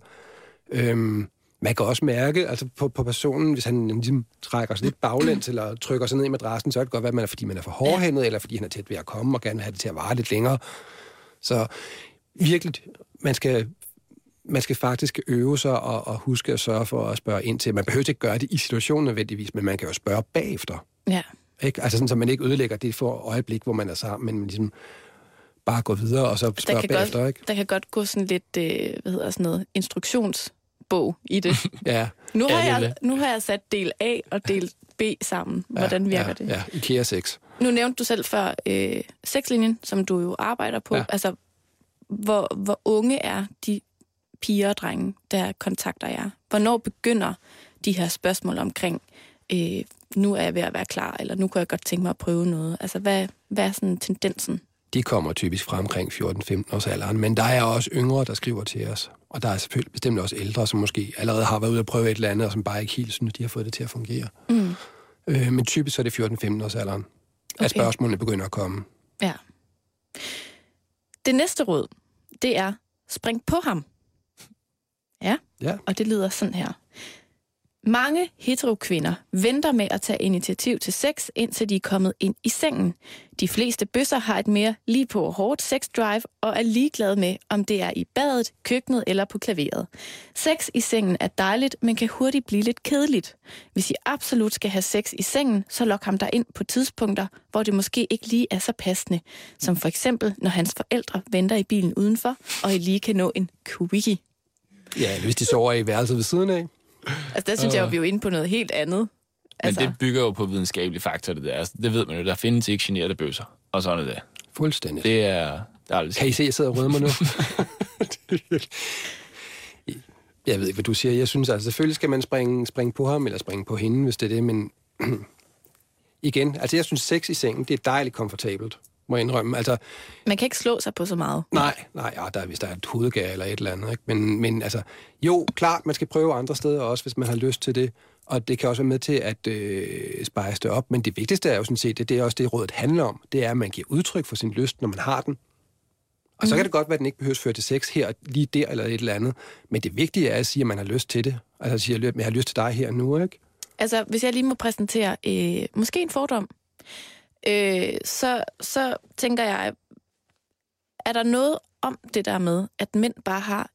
[SPEAKER 3] Øhm, man kan også mærke altså på, på personen, hvis han ligesom trækker sig lidt baglæns eller trykker sig ned i madrassen, så kan det godt være, at man er, fordi man er for hårdhændet, eller fordi han er tæt ved at komme og gerne vil have det til at vare lidt længere. Så virkelig, man skal, man skal faktisk øve sig og, og huske at sørge for at spørge ind til. Man behøver ikke gøre det i situationen nødvendigvis, men man kan jo spørge bagefter.
[SPEAKER 2] Ja.
[SPEAKER 3] Ikke? Altså sådan, så man ikke ødelægger det for øjeblik, hvor man er sammen, men man ligesom bare går videre og så
[SPEAKER 2] Der
[SPEAKER 3] spørger
[SPEAKER 2] kan,
[SPEAKER 3] bagefter.
[SPEAKER 2] godt,
[SPEAKER 3] Ikke?
[SPEAKER 2] der kan godt gå sådan lidt, øh, hvad hedder sådan noget, instruktionsbog i det.
[SPEAKER 3] Ja,
[SPEAKER 2] Nu har,
[SPEAKER 4] Ja,
[SPEAKER 2] jeg, nu har jeg sat del A og del B sammen. Hvordan virker
[SPEAKER 3] ja,
[SPEAKER 2] det?
[SPEAKER 3] Ja, IKEA 6.
[SPEAKER 2] Nu nævnte du selv før øh, sexlinjen, som du jo arbejder på.
[SPEAKER 3] Ja.
[SPEAKER 2] Altså, hvor, hvor unge er de piger og drenge, der kontakter jer? Hvornår begynder de her spørgsmål omkring, øh, nu er jeg ved at være klar, eller nu kunne jeg godt tænke mig at prøve noget? Altså, hvad, hvad er sådan tendensen?
[SPEAKER 3] De kommer typisk fra omkring 14-15 års alderen, men der er også yngre, der skriver til os. Og der er selvfølgelig bestemt også ældre, som måske allerede har været ude at prøve et eller andet, og som bare ikke helt synes, de har fået det til at fungere.
[SPEAKER 2] Mm.
[SPEAKER 3] Øh, men typisk så er det 14-15 års alderen, okay. at spørgsmålene begynder at komme.
[SPEAKER 2] Ja. Det næste råd, det er, spring på ham. Ja,
[SPEAKER 3] Ja.
[SPEAKER 2] og det lyder sådan her. Mange heterokvinder venter med at tage initiativ til sex, indtil de er kommet ind i sengen. De fleste bøsser har et mere lige på hårdt sex-drive og er ligeglade med, om det er i badet, køkkenet eller på klaveret. Sex i sengen er dejligt, men kan hurtigt blive lidt kedeligt. Hvis I absolut skal have sex i sengen, så lok ham der ind på tidspunkter, hvor det måske ikke lige er så passende. Som for eksempel, når hans forældre venter i bilen udenfor, og I lige kan nå en quickie.
[SPEAKER 3] Ja, eller hvis de sover i værelset ved siden af.
[SPEAKER 2] Altså, der synes jeg jo, vi er jo inde på noget helt andet.
[SPEAKER 4] Men
[SPEAKER 2] Altså,
[SPEAKER 4] det bygger jo på videnskabelige fakta, det der. Altså, det ved man jo, der findes ikke generede bøsser. Og sådan er det.
[SPEAKER 3] Fuldstændig.
[SPEAKER 4] Det er, det er
[SPEAKER 3] Kan I se, at jeg sidder og rødmer nu? jeg ved ikke, hvad du siger. Jeg synes altså, selvfølgelig skal man springe, springe på ham, eller springe på hende, hvis det er det, men igen, altså jeg synes, sex i sengen, det er dejligt komfortabelt, må jeg indrømme. Altså,
[SPEAKER 2] man kan ikke slå sig på så meget.
[SPEAKER 3] nej, nej, ja, der, er- hvis der er et hovedgær eller et eller andet, ikke? Men, men altså, jo, klart, man skal prøve andre steder også, hvis man har lyst til det, og det kan også være med til at øh, spejse det op, men det vigtigste er jo sådan set, det, det er også det, rådet handler om, det er, at man giver udtryk for sin lyst, når man har den. Og så kan det godt være, at den ikke behøves føre til sex her, lige der eller et eller andet. Men det vigtige er at sige, at man har lyst til det. Altså at sige, at jeg har lyst til dig her nu, ikke?
[SPEAKER 2] Altså, hvis jeg lige må præsentere øh, måske en fordom, øh, så, så tænker jeg, er der noget om det der med, at mænd bare har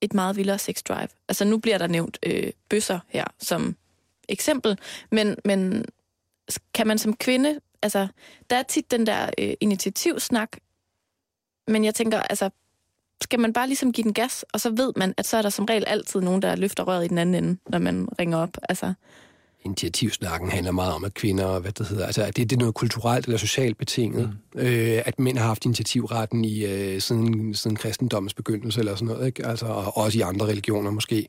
[SPEAKER 2] et meget vildere sex drive? Altså, nu bliver der nævnt øh, bøsser her som eksempel, men, men kan man som kvinde, altså, der er tit den der øh, initiativsnak, men jeg tænker, altså, skal man bare ligesom give den gas, og så ved man, at så er der som regel altid nogen, der løfter røret i den anden ende, når man ringer op. Altså,
[SPEAKER 3] Initiativsnakken handler meget om, at kvinder, hvad det hedder, altså at det, det er noget kulturelt eller socialt betinget. Mm. Øh, at mænd har haft initiativretten i øh, siden, siden kristendommens begyndelse eller sådan noget, ikke? Altså, og også i andre religioner måske.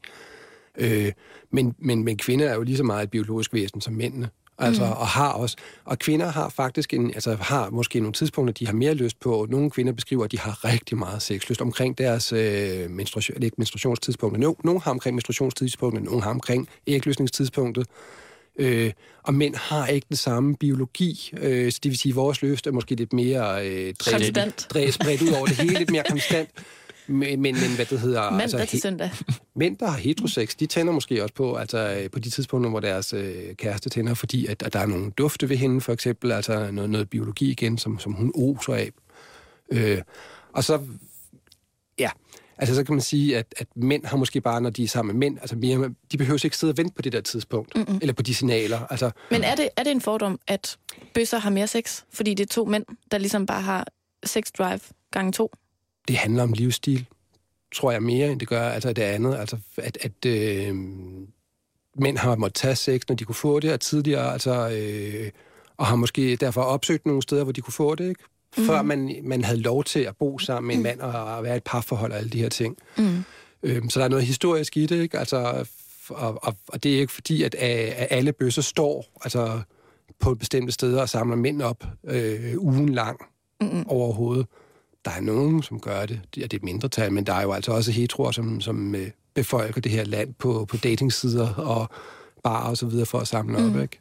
[SPEAKER 3] Øh, men, men, men kvinder er jo lige så meget et biologisk væsen som mændene. Altså, mm. og har også. Og kvinder har faktisk en, altså har måske nogle tidspunkter, de har mere lyst på. Nogle kvinder beskriver, at de har rigtig meget sexlyst omkring deres øh, menstruation, ikke menstruationstidspunkt. Nogle, nogle har omkring menstruationstidspunktet, nogle har omkring ægløsningstidspunktet. Øh, og mænd har ikke den samme biologi, øh, så det vil sige, at vores lyst er måske lidt mere øh,
[SPEAKER 2] Konstant.
[SPEAKER 3] drevet, spredt ud over det hele, lidt mere konstant. Men, men, men hvad det hedder...
[SPEAKER 2] Mandag
[SPEAKER 3] altså,
[SPEAKER 2] til søndag.
[SPEAKER 3] Mænd, der har heterosex, de tænder måske også på, altså øh, på de tidspunkter, hvor deres øh, kæreste tænder, fordi at, at der er nogle dufte ved hende, for eksempel, altså noget, noget biologi igen, som, som hun oser af. Øh, og så, altså så kan man sige, at, at mænd har måske bare, når de er sammen med mænd, altså mere, de behøver ikke sidde og vente på det der tidspunkt, Mm-mm. eller på de signaler. Altså,
[SPEAKER 2] Men er det, er det en fordom, at bøsser har mere sex, fordi det er to mænd, der ligesom bare har sex drive gange to?
[SPEAKER 3] det handler om livsstil, tror jeg mere, end det gør altså det andet. Altså, at, at øh, mænd har måttet tage sex, når de kunne få det, og tidligere, altså, øh, og har måske derfor opsøgt nogle steder, hvor de kunne få det, ikke? Før man, man havde lov til at bo sammen med en mand og, og være et parforhold og alle de her ting.
[SPEAKER 2] Mm.
[SPEAKER 3] Øhm, så der er noget historisk i det, ikke? Altså, og, og, og det er ikke fordi, at, at alle bøsser står altså, på bestemte steder og samler mænd op øh, ugen lang
[SPEAKER 2] Mm-mm.
[SPEAKER 3] overhovedet. Der er nogen, som gør det. Det er det er et mindretal, men der er jo altså også heteroer, som, som øh, befolker det her land på, på datingsider og bar og så videre for at samle op, ikke?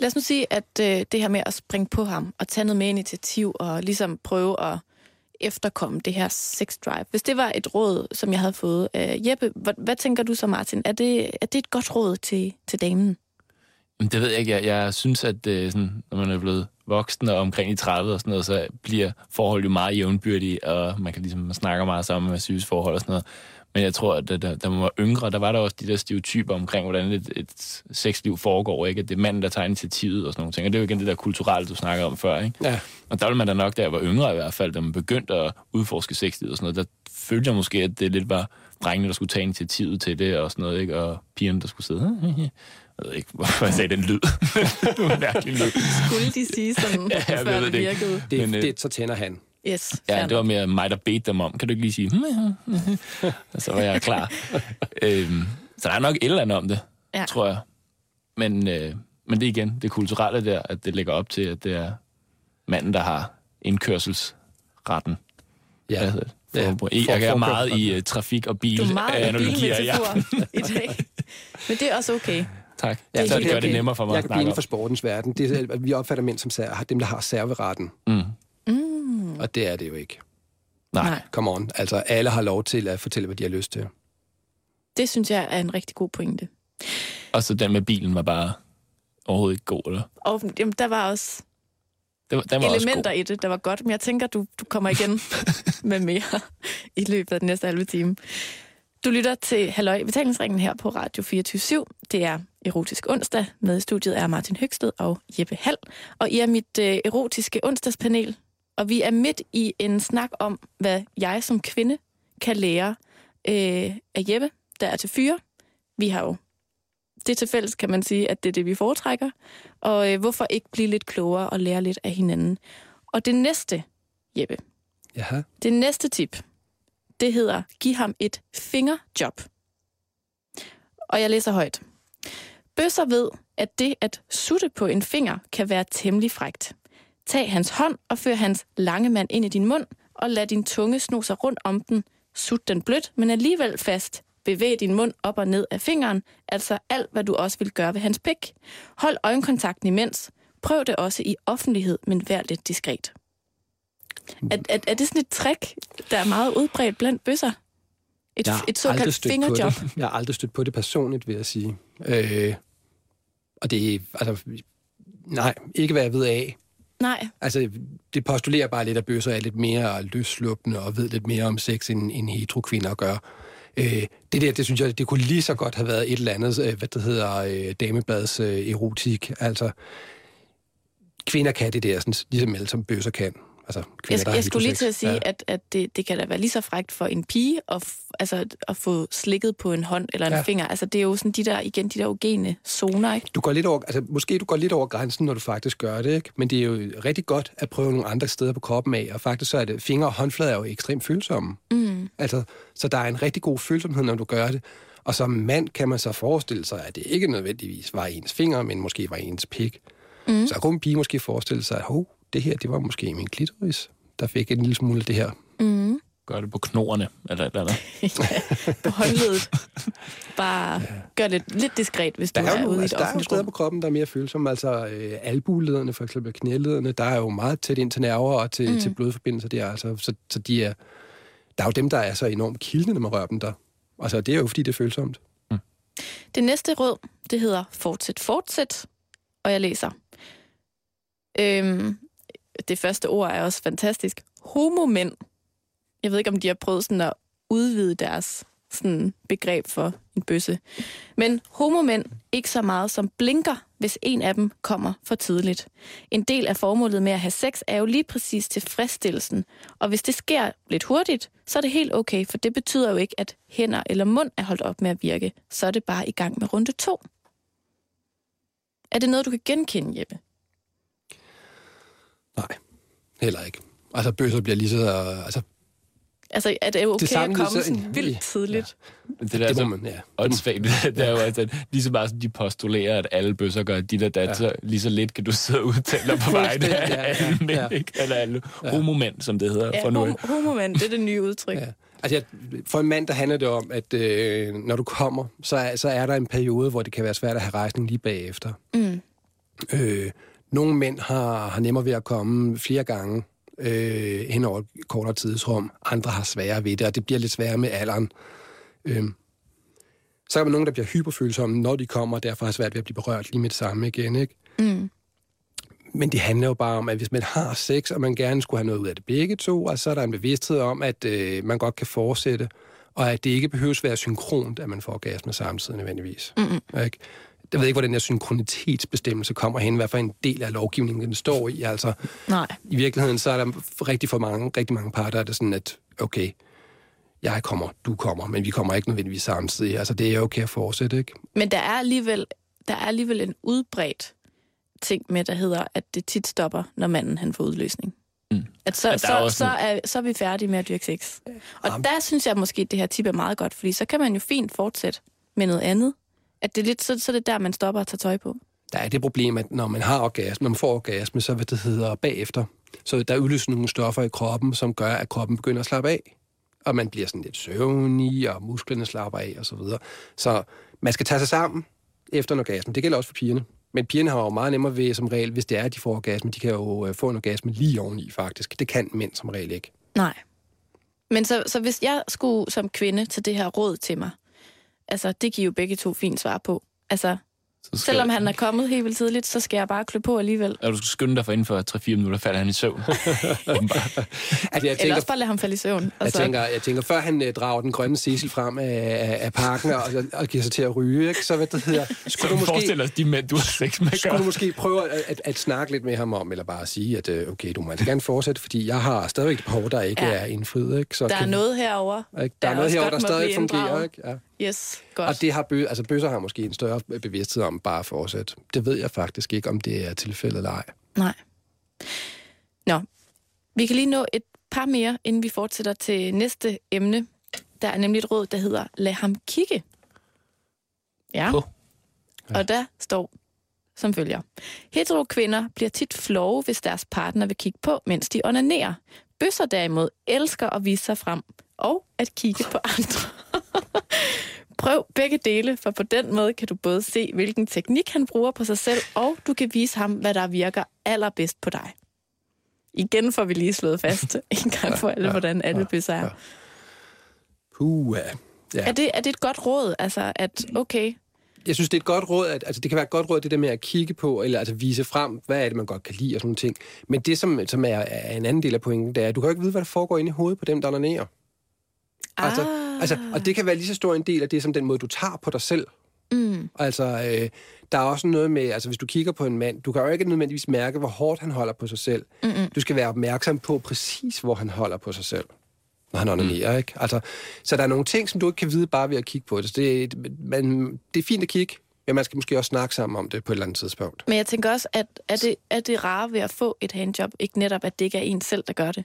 [SPEAKER 2] Lad os nu sige, at øh, det her med at springe på ham og tage noget med initiativ og ligesom prøve at efterkomme det her sex drive. Hvis det var et råd, som jeg havde fået af Jeppe, hvad, hvad tænker du så, Martin? Er det, er det et godt råd til, til damen?
[SPEAKER 4] Men det ved jeg ikke. Jeg, jeg synes, at øh, sådan, når man er blevet voksen og omkring i 30 og sådan noget, så bliver forhold jo meget jævnbyrdige, og man kan ligesom man snakker meget sammen med sygehusforhold og sådan noget. Men jeg tror, at da, da, man var yngre, der var der også de der stereotyper omkring, hvordan et, et sexliv foregår, ikke? At det er manden, der tager initiativet og sådan nogle ting. Og det er jo igen det der kulturelle, du snakker om før, ikke?
[SPEAKER 3] Ja.
[SPEAKER 4] Og der ville man da nok, da jeg var yngre i hvert fald, da man begyndte at udforske sexlivet og sådan noget, der følte jeg måske, at det lidt var drengene, der skulle tage initiativet til det og sådan noget, ikke? Og pigerne, der skulle sidde. Jeg ved ikke, hvorfor jeg sagde den lyd. det var en mærkelig lyd.
[SPEAKER 2] Skulle de sige sådan,
[SPEAKER 4] Ja, jeg
[SPEAKER 2] før
[SPEAKER 4] ved
[SPEAKER 2] det virkede?
[SPEAKER 3] Det,
[SPEAKER 4] Men, øh,
[SPEAKER 3] det, så tænder han.
[SPEAKER 2] Yes,
[SPEAKER 4] Ja, det var mere mig, der bedte dem om. Kan du ikke lige sige? og så var jeg klar. øhm, så der er nok et eller andet om det,
[SPEAKER 2] Ja.
[SPEAKER 4] ja. tror jeg. Men, øh, men det er igen, det kulturelle der, at det lægger op til, at det er manden, der har indkørselsretten.
[SPEAKER 3] Ja.
[SPEAKER 4] Hvad hedder det?
[SPEAKER 3] Ja,
[SPEAKER 4] For, jeg,
[SPEAKER 3] for-
[SPEAKER 4] jeg er
[SPEAKER 3] for-
[SPEAKER 4] meget i uh, trafik og bil.
[SPEAKER 2] Du er meget i
[SPEAKER 4] analogier, ja.
[SPEAKER 2] bilmetafor i dag. Men det er også okay.
[SPEAKER 4] Tak.
[SPEAKER 2] Det er
[SPEAKER 4] Ja, så det gør det
[SPEAKER 2] okay.
[SPEAKER 4] nemmere for mig
[SPEAKER 3] Jeg
[SPEAKER 4] at
[SPEAKER 3] kan blive
[SPEAKER 4] snakke
[SPEAKER 3] inden
[SPEAKER 4] om.
[SPEAKER 3] for sportens verden. Det er, at vi opfatter mænd som dem, der har serveretten.
[SPEAKER 4] Mm.
[SPEAKER 3] Og det er det jo ikke.
[SPEAKER 4] Nej.
[SPEAKER 2] Nej.
[SPEAKER 3] Come on. Altså, alle har lov til at fortælle, hvad de har lyst til.
[SPEAKER 2] Det synes jeg er en rigtig god pointe.
[SPEAKER 4] Og så den med bilen var bare overhovedet ikke god, eller?
[SPEAKER 2] Og jamen, der var også
[SPEAKER 4] Det var, den var
[SPEAKER 2] elementer i det, der var godt, men jeg tænker, du, du kommer igen med mere i løbet af den næste halve time. Du lytter til Halløj i betalingsringen her på Radio 24 Det er Erotisk Onsdag. Med i studiet er Martin Høgsted og Jeppe Hall. Og I er mit øh, erotiske onsdagspanel. Og vi er midt i en snak om, hvad jeg som kvinde kan lære øh, af Jeppe, der er til fyre. Vi har jo det til fælles, kan man sige, at det er det, vi foretrækker. Og øh, hvorfor ikke blive lidt klogere og lære lidt af hinanden? Og det næste, Jeppe,
[SPEAKER 3] Jaha.
[SPEAKER 2] det næste tip, det hedder, giv ham et fingerjob. Og jeg læser højt. Bøsser ved, at det at sutte på en finger kan være temmelig frægt. Tag hans hånd og før hans lange mand ind i din mund, og lad din tunge sno sig rundt om den. Sut den blødt, men alligevel fast. Bevæg din mund op og ned af fingeren, altså alt, hvad du også vil gøre ved hans pik. Hold øjenkontakten imens. Prøv det også i offentlighed, men vær lidt diskret. Er, er, er det sådan et trick, der er meget udbredt blandt bøsser? Et,
[SPEAKER 3] Jeg
[SPEAKER 2] et såkaldt fingerjob?
[SPEAKER 3] Jeg har aldrig stødt på det personligt, vil jeg sige. Øh, og det er, altså, nej, ikke hvad jeg ved af.
[SPEAKER 2] Nej,
[SPEAKER 3] Altså, det postulerer bare lidt, at bøsser er lidt mere løsluppende og ved lidt mere om sex, end, end hetero-kvinder gør. Øh, det der, det synes jeg, det kunne lige så godt have været et eller andet, øh, hvad det hedder, øh, dameblads øh, erotik. Altså, kvinder kan det der, sådan, ligesom alle som bøsser kan. Altså, kvinder,
[SPEAKER 2] jeg,
[SPEAKER 3] der
[SPEAKER 2] jeg skulle lige til at sige,
[SPEAKER 3] Ja.
[SPEAKER 2] at, at det, det kan da være lige så frægt for en pige at, altså, at få slikket på en hånd eller en
[SPEAKER 3] Ja.
[SPEAKER 2] finger. Altså, det er jo sådan de der, igen, de der ogene zoner, ikke?
[SPEAKER 3] Du går lidt over, altså måske du går lidt over grænsen, når du faktisk gør det, ikke? Men det er jo rigtig godt at prøve nogle andre steder på kroppen af, og faktisk så er det, fingre og håndflader er jo ekstremt følsomme.
[SPEAKER 2] Mm.
[SPEAKER 3] Altså, så der er en rigtig god følsomhed, når du gør det. Og som mand kan man så forestille sig, at det ikke nødvendigvis var ens finger, men måske var ens pik. Mm. Så kunne en pige måske forestille sig, at oh, det her, det var måske min klitoris, der fik en lille smule af det her.
[SPEAKER 2] Mm.
[SPEAKER 4] Gør det på knorene, eller eller andet.
[SPEAKER 2] ja, på håndledet. Bare ja. gør det lidt diskret, hvis
[SPEAKER 3] Der
[SPEAKER 2] du
[SPEAKER 3] er,
[SPEAKER 2] er, ude i
[SPEAKER 3] altså,
[SPEAKER 2] et
[SPEAKER 3] der er jo steder på kroppen, der er mere følsomme. Altså øh, albuelederne, for eksempel knælederne, der er jo meget tæt ind til nerver og til, mm. til blodforbindelser der. Altså, så, så de er, der er jo dem, der er så enormt kildende, når man rører dem der. Altså, det er jo, fordi det er følsomt.
[SPEAKER 2] Det næste råd, det hedder fortsæt, fortsæt, og jeg læser. Øhm, det første ord er også fantastisk. Homomænd. Jeg ved ikke, om de har prøvet sådan at udvide deres sådan begreb for en bøsse. Men homomænd ikke så meget som blinker, hvis en af dem kommer for tidligt. En del af formålet med at have sex er jo lige præcis tilfredsstillelsen. Og hvis det sker lidt hurtigt, så er det helt okay, for det betyder jo ikke, at hænder eller mund er holdt op med at virke. Så er det bare i gang med runde to. Er det noget, du kan genkende, Jeppe?
[SPEAKER 3] Nej, heller ikke. Altså, bøsser bliver lige så... Altså,
[SPEAKER 2] Altså, er det okay
[SPEAKER 3] Det
[SPEAKER 2] at
[SPEAKER 3] samme,
[SPEAKER 2] komme
[SPEAKER 3] så-
[SPEAKER 2] sådan vildt tidligt?
[SPEAKER 4] Det, der
[SPEAKER 3] det
[SPEAKER 4] er så
[SPEAKER 3] man, ja.
[SPEAKER 4] åndssvagt. Det er jo altså, lige så meget som de postulerer, at alle bøsser gør dit og dat, ja. så lige så lidt kan du sidde og udtale dig på vegne af
[SPEAKER 3] ja, ja,
[SPEAKER 4] alle mænd,
[SPEAKER 3] ja.
[SPEAKER 4] ikke? Eller alle homomænd, som det hedder
[SPEAKER 2] Ja,
[SPEAKER 4] for nu.
[SPEAKER 2] hom- homomand, det er det nye udtryk.
[SPEAKER 3] Ja. Altså, jeg, for en mand, der handler det om, at øh, når du kommer, så er, så er der en periode, hvor det kan være svært at have rejsning lige bagefter.
[SPEAKER 2] Mm.
[SPEAKER 3] Øh, nogle mænd har, har nemmere ved at komme flere gange øh, hen over et kortere tidsrum. Andre har sværere ved det, og det bliver lidt sværere med alderen. Øh, så er der nogen, der bliver hyperfølsomme, når de kommer, og derfor har svært ved at blive berørt lige med det samme igen. Ikke?
[SPEAKER 2] Mm.
[SPEAKER 3] Men det handler jo bare om, at hvis man har sex, og man gerne skulle have noget ud af det begge to, og så er der en bevidsthed om, at øh, man godt kan fortsætte, og at det ikke behøves være synkront, at man får orgasme samtidig nødvendigvis.
[SPEAKER 2] Mm-mm.
[SPEAKER 3] Ikke? Jeg ved ikke, hvor den her synkronitetsbestemmelse kommer hen, hvad for en del af lovgivningen den står i. Altså,
[SPEAKER 2] Nej.
[SPEAKER 3] i virkeligheden, så er der rigtig for mange, rigtig mange parter, der er det sådan, at okay, jeg kommer, du kommer, men vi kommer ikke nødvendigvis samtidig. Altså, det er okay at fortsætte, ikke?
[SPEAKER 2] Men der er alligevel, der er alligevel en udbredt ting med, der hedder, at det tit stopper, når manden han får udløsning.
[SPEAKER 4] Mm.
[SPEAKER 2] At så,
[SPEAKER 4] At er
[SPEAKER 2] så,
[SPEAKER 4] også
[SPEAKER 2] så,
[SPEAKER 4] en-
[SPEAKER 2] er, så er vi færdige med at dyrke sex. Og
[SPEAKER 3] Jamen.
[SPEAKER 2] der synes jeg måske, at det her tip er meget godt, fordi så kan man jo fint fortsætte med noget andet. At det er lidt, så, så er det der, man stopper at tage tøj på.
[SPEAKER 3] Der er det problem, at når man har orgasme, når man får orgasme, så hvad det hedder bagefter. Så der udløser nogle stoffer i kroppen, som gør, at kroppen begynder at slappe af. Og man bliver sådan lidt søvnig, og musklerne slapper af, og så videre. Så man skal tage sig sammen efter en orgasme. Det gælder også for pigerne. Men pigerne har jo meget nemmere ved, som regel, hvis det er, at de får orgasme, de kan jo øh, få en orgasme lige oveni, faktisk. Det kan mænd som regel ikke.
[SPEAKER 2] Nej. Men så, så hvis jeg skulle som kvinde tage det her råd til mig, altså det giver jo begge to fint svar på. Altså,
[SPEAKER 4] Så skal,
[SPEAKER 2] selvom han er kommet helt vildt tidligt, så skal jeg bare klø på alligevel.
[SPEAKER 4] Og du skal skynde dig for inden for 3-4 minutter, falder han i søvn.
[SPEAKER 3] Altså, jeg
[SPEAKER 2] Eller
[SPEAKER 3] tænker,
[SPEAKER 2] også bare lade ham falde i søvn.
[SPEAKER 3] Jeg
[SPEAKER 2] Altså,
[SPEAKER 3] tænker, jeg tænker, før han øh, drager den grønne Cecil frem af, af, parken og, og giver sig til at ryge, ikke? så hvad det hedder,
[SPEAKER 4] Så
[SPEAKER 3] skulle
[SPEAKER 4] du
[SPEAKER 3] du måske,
[SPEAKER 4] forestiller dig, de mænd, du har sex med,
[SPEAKER 3] skulle du måske prøve at, at, at snakke lidt med ham om, eller bare sige, at øh, okay, du må altså gerne fortsætte, fordi jeg har stadigvæk et behov, der ikke
[SPEAKER 2] Ja.
[SPEAKER 3] er indfriet. Ikke? Så
[SPEAKER 2] der er
[SPEAKER 3] kan,
[SPEAKER 2] noget herover.
[SPEAKER 3] ikke? Der er,
[SPEAKER 2] der
[SPEAKER 3] noget herovre, der stadig fungerer. Ikke? Ja.
[SPEAKER 2] Yes, godt.
[SPEAKER 3] Og det har bø, altså bøsser har måske en større bevidsthed om bare at fortsætte. Det ved jeg faktisk ikke, om det er tilfældet eller ej.
[SPEAKER 2] Nej. Nå, vi kan lige nå et par mere, inden vi fortsætter til næste emne. Der er nemlig et råd, der hedder Lad ham kigge. Ja.
[SPEAKER 4] På.
[SPEAKER 2] Og der står som følger. Hetero kvinder bliver tit flove, hvis deres partner vil kigge på, mens de onanerer. Bøsser derimod elsker at vise sig frem og at kigge på andre. Prøv begge dele, for på den måde kan du både se, hvilken teknik han bruger på sig selv, og du kan vise ham, hvad der virker allerbedst på dig. Igen får vi lige slået fast en gang for alle, hvordan alle bøsser er.
[SPEAKER 3] Puh, ja. ja.
[SPEAKER 2] Er det, er det et godt råd, altså at okay,
[SPEAKER 3] Jeg synes, det er et godt råd, at, altså det kan være et godt råd, det der med at kigge på, eller altså vise frem, hvad er det, man godt kan lide og sådan nogle ting. Men det, som, som er, er en anden del af pointen, det er, at du kan jo ikke vide, hvad der foregår inde i hovedet på dem, der onanerer. Altså,
[SPEAKER 2] ah,
[SPEAKER 3] altså, og det kan være lige så stor en del af det, som den måde, du tager på dig selv.
[SPEAKER 2] mm,
[SPEAKER 3] Altså, øh, der er også noget med, altså hvis du kigger på en mand, du kan jo ikke nødvendigvis mærke, hvor hårdt han holder på sig selv.
[SPEAKER 2] Mm-mm.
[SPEAKER 3] Du skal være opmærksom på præcis, hvor han holder på sig selv, når han onanerer, ikke? Altså, så der er nogle ting, som du ikke kan vide bare ved at kigge på det. Så det, man, det er fint at kigge, men man skal måske også snakke sammen om det på et eller andet tidspunkt.
[SPEAKER 2] Men jeg tænker også, at er det, er det rare ved at få et handjob, ikke netop, at det ikke er en selv, der gør det?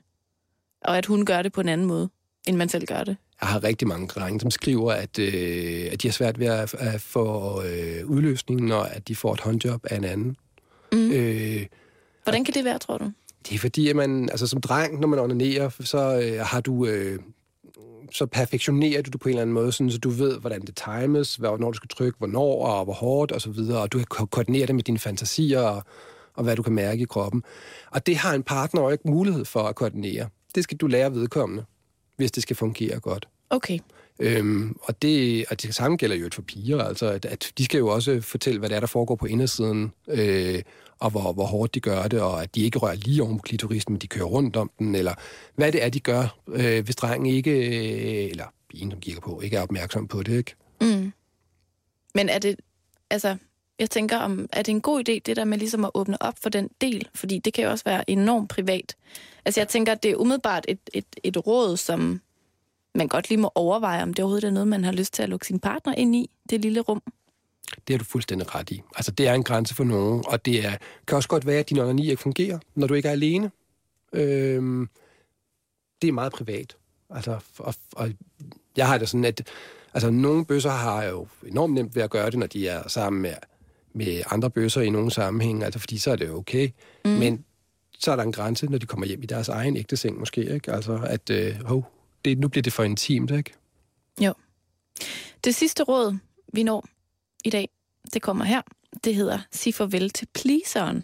[SPEAKER 2] Og at hun gør det på en anden måde, end man selv gør det?
[SPEAKER 3] Jeg har rigtig mange drenge, som skriver, at, øh, at de har svært ved at, at få øh, udløsningen, og at de får et håndjob af en anden.
[SPEAKER 2] Mm.
[SPEAKER 3] Øh,
[SPEAKER 2] Hvordan kan det være, tror du?
[SPEAKER 3] det er fordi, at man, altså som dreng, når man onanerer, så øh, har du... Øh, så perfektionerer du det på en eller anden måde, sådan, så du ved, hvordan det times, hvornår du skal trykke, hvornår og hvor hårdt og så videre, og du kan ko- koordinere det med dine fantasier og, og hvad du kan mærke i kroppen. Og det har en partner jo ikke mulighed for at koordinere. Det skal du lære vedkommende, hvis det skal fungere godt.
[SPEAKER 2] Okay.
[SPEAKER 3] Øhm, og, det, og det samme gælder jo et for piger, altså at, at de skal jo også fortælle, hvad det er, der foregår på indersiden, øh, og hvor, hvor hårdt de gør det, og at de ikke rører lige oven på klitorisen, men de kører rundt om den, eller hvad det er, de gør, øh, hvis drengen ikke, øh, eller pigen, som kigger på, ikke er opmærksom på det, ikke?
[SPEAKER 2] Mm. Men er det, altså, jeg tænker, om, er det en god idé, det der med ligesom at åbne op for den del? Fordi det kan jo også være enormt privat. Altså, jeg tænker, at det er umiddelbart et, et, et råd, som man godt lige må overveje, om det overhovedet er noget, man har lyst til at lukke sin partner ind i, det lille rum.
[SPEAKER 3] Det har du fuldstændig ret i. Altså, det er en grænse for nogen, og det er, kan også godt være, at din onani ikke fungerer, når du ikke er alene. Øhm, det er meget privat. Altså, og, og jeg har det sådan, at altså, nogle bøsser har jo enormt nemt ved at gøre det, når de er sammen med, med andre bøsser i nogle sammenhæng, altså, fordi så er det okay. Mm. Men så er der en grænse, når de kommer hjem i deres egen ægte seng måske, ikke? Altså, at øh, hov, det, nu bliver det for intimt, ikke?
[SPEAKER 2] Jo. Det sidste råd, vi når i dag, det kommer her. Det hedder Sig farvel til pleaseren.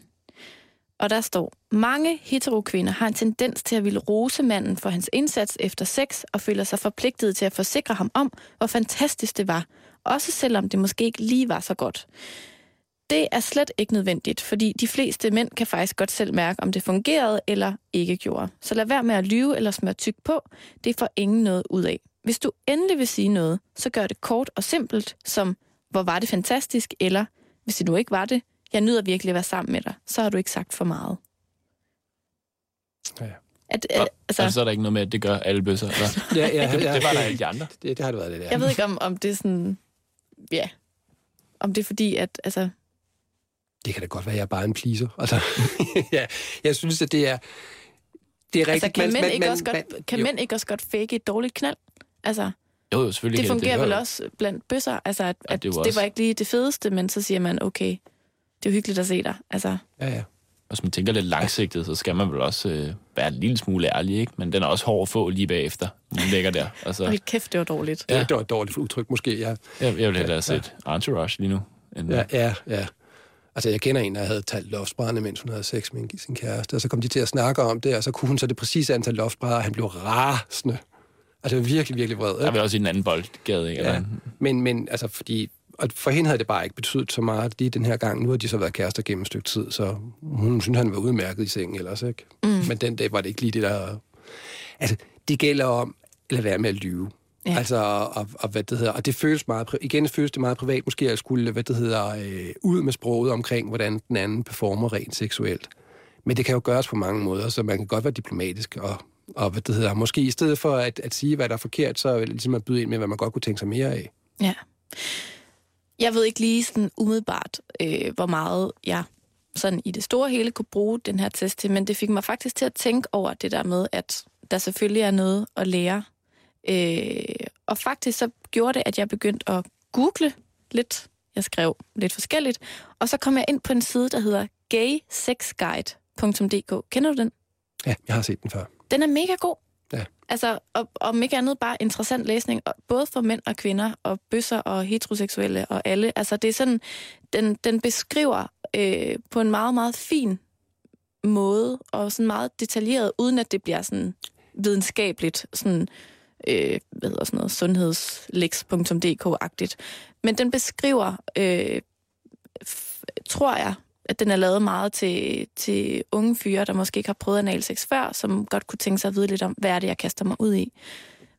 [SPEAKER 2] Og der står, mange heterokvinder har en tendens til at ville rose manden for hans indsats efter sex og føler sig forpligtet til at forsikre ham om, hvor fantastisk det var, også selvom det måske ikke lige var så godt. Det er slet ikke nødvendigt, fordi de fleste mænd kan faktisk godt selv mærke, om det fungerede eller ikke gjorde. Så lad være med at lyve eller smøre tyk på. Det får ingen noget ud af. Hvis du endelig vil sige noget, så gør det kort og simpelt, som hvor var det fantastisk, eller hvis det nu ikke var det, jeg nyder virkelig at være sammen med dig, så har du ikke sagt for meget.
[SPEAKER 3] Ja.
[SPEAKER 2] At,
[SPEAKER 4] Og,
[SPEAKER 2] at, altså,
[SPEAKER 4] altså, så er der ikke noget med, at det gør alle bøsser. Eller?
[SPEAKER 3] Ja, ja,
[SPEAKER 4] Det,
[SPEAKER 3] ja,
[SPEAKER 4] det var der alle de andre.
[SPEAKER 3] Det, det har det været det der.
[SPEAKER 2] jeg ved ikke, om, om det er sådan... Ja. Om det er fordi, at... Altså,
[SPEAKER 3] Det kan da godt være, at jeg er bare en pleaser. Altså, ja, jeg synes, at det er... Det er
[SPEAKER 2] altså
[SPEAKER 3] rigtigt.
[SPEAKER 2] kan,
[SPEAKER 3] man-
[SPEAKER 2] mænd,
[SPEAKER 3] man-
[SPEAKER 2] ikke
[SPEAKER 3] man-
[SPEAKER 2] også godt,
[SPEAKER 3] man-
[SPEAKER 2] kan
[SPEAKER 3] jo.
[SPEAKER 2] mænd ikke også godt fake et dårligt knald? Altså,
[SPEAKER 4] Jo, jo, selvfølgelig.
[SPEAKER 2] det
[SPEAKER 4] kan
[SPEAKER 2] fungerer
[SPEAKER 4] det.
[SPEAKER 2] vel også blandt bøsser. Altså, at,
[SPEAKER 4] Ja,
[SPEAKER 2] at
[SPEAKER 4] det er
[SPEAKER 2] det, var ikke lige det fedeste, men så siger man, okay, det er jo hyggeligt at se dig. Altså,
[SPEAKER 3] Ja, ja.
[SPEAKER 4] Hvis man tænker lidt langsigtet, så skal man vel også øh, være en lille smule ærlig, ikke? Men den er også hård at få lige bagefter, man ligger der. Altså,
[SPEAKER 2] hold kæft, det var dårligt.
[SPEAKER 3] Det,
[SPEAKER 4] Ja.
[SPEAKER 3] det var et dårligt udtryk, måske. Ja,
[SPEAKER 4] jeg, jeg vil hellere
[SPEAKER 3] Ja,
[SPEAKER 4] have set Entourage lige nu. End,
[SPEAKER 3] ja, ja. ja. Altså, jeg kender en, der havde talt loftsbrædende, mens hun havde sex med en- sin kæreste, og så kom de til at snakke om det, og så kunne hun så det præcise antal loftsbrædder, og han blev rasende. Altså, virkelig, virkelig vred.
[SPEAKER 4] Der
[SPEAKER 3] Ikke?
[SPEAKER 4] er vel også i en anden boldgade, ikke?
[SPEAKER 3] Ja.
[SPEAKER 4] Eller,
[SPEAKER 3] Men, men altså, fordi... Og for hende havde det bare ikke betydet så meget lige den her gang. Nu har de så været kærester gennem et stykke tid, så hun synes, han var udmærket i sengen ellers, ikke? Mm. Men den dag var det ikke lige det, der... Altså, det gælder om at lade være med at lyve.
[SPEAKER 2] Ja.
[SPEAKER 3] Altså, og, og, hvad det hedder, og det føles meget, igen føles det meget privat, måske at skulle, hvad det hedder, øh, ud med sproget omkring, hvordan den anden performer rent seksuelt. Men det kan jo gøres på mange måder, så man kan godt være diplomatisk, og, og hvad det hedder, måske i stedet for at, at sige, hvad der er forkert, så ligesom at byde ind med, hvad man godt kunne tænke sig mere af.
[SPEAKER 2] Ja. Jeg ved ikke lige sådan umiddelbart, øh, hvor meget jeg sådan i det store hele kunne bruge den her test til, men det fik mig faktisk til at tænke over det der med, at der selvfølgelig er noget at lære. Øh, og faktisk så gjorde det, at jeg begyndte at google lidt. Jeg skrev lidt forskelligt, og så kom jeg ind på en side, der hedder gaysexguide.dk. Kender du den?
[SPEAKER 3] Ja, jeg har set den før.
[SPEAKER 2] Den er mega god.
[SPEAKER 3] Ja.
[SPEAKER 2] Altså, og, om ikke andet bare interessant læsning, og både for mænd og kvinder, og bøsser og heteroseksuelle og alle. Altså, det er sådan, den, den beskriver øh, på en meget, meget fin måde, og sådan meget detaljeret, uden at det bliver sådan videnskabeligt, sådan, øh, hvad hedder sådan noget, sundhedslix.dk-agtigt. Men den beskriver, øh, f- tror jeg, at den er lavet meget til, til unge fyre, der måske ikke har prøvet analsex før, som godt kunne tænke sig at vide lidt om, hvad er det, jeg kaster mig ud i.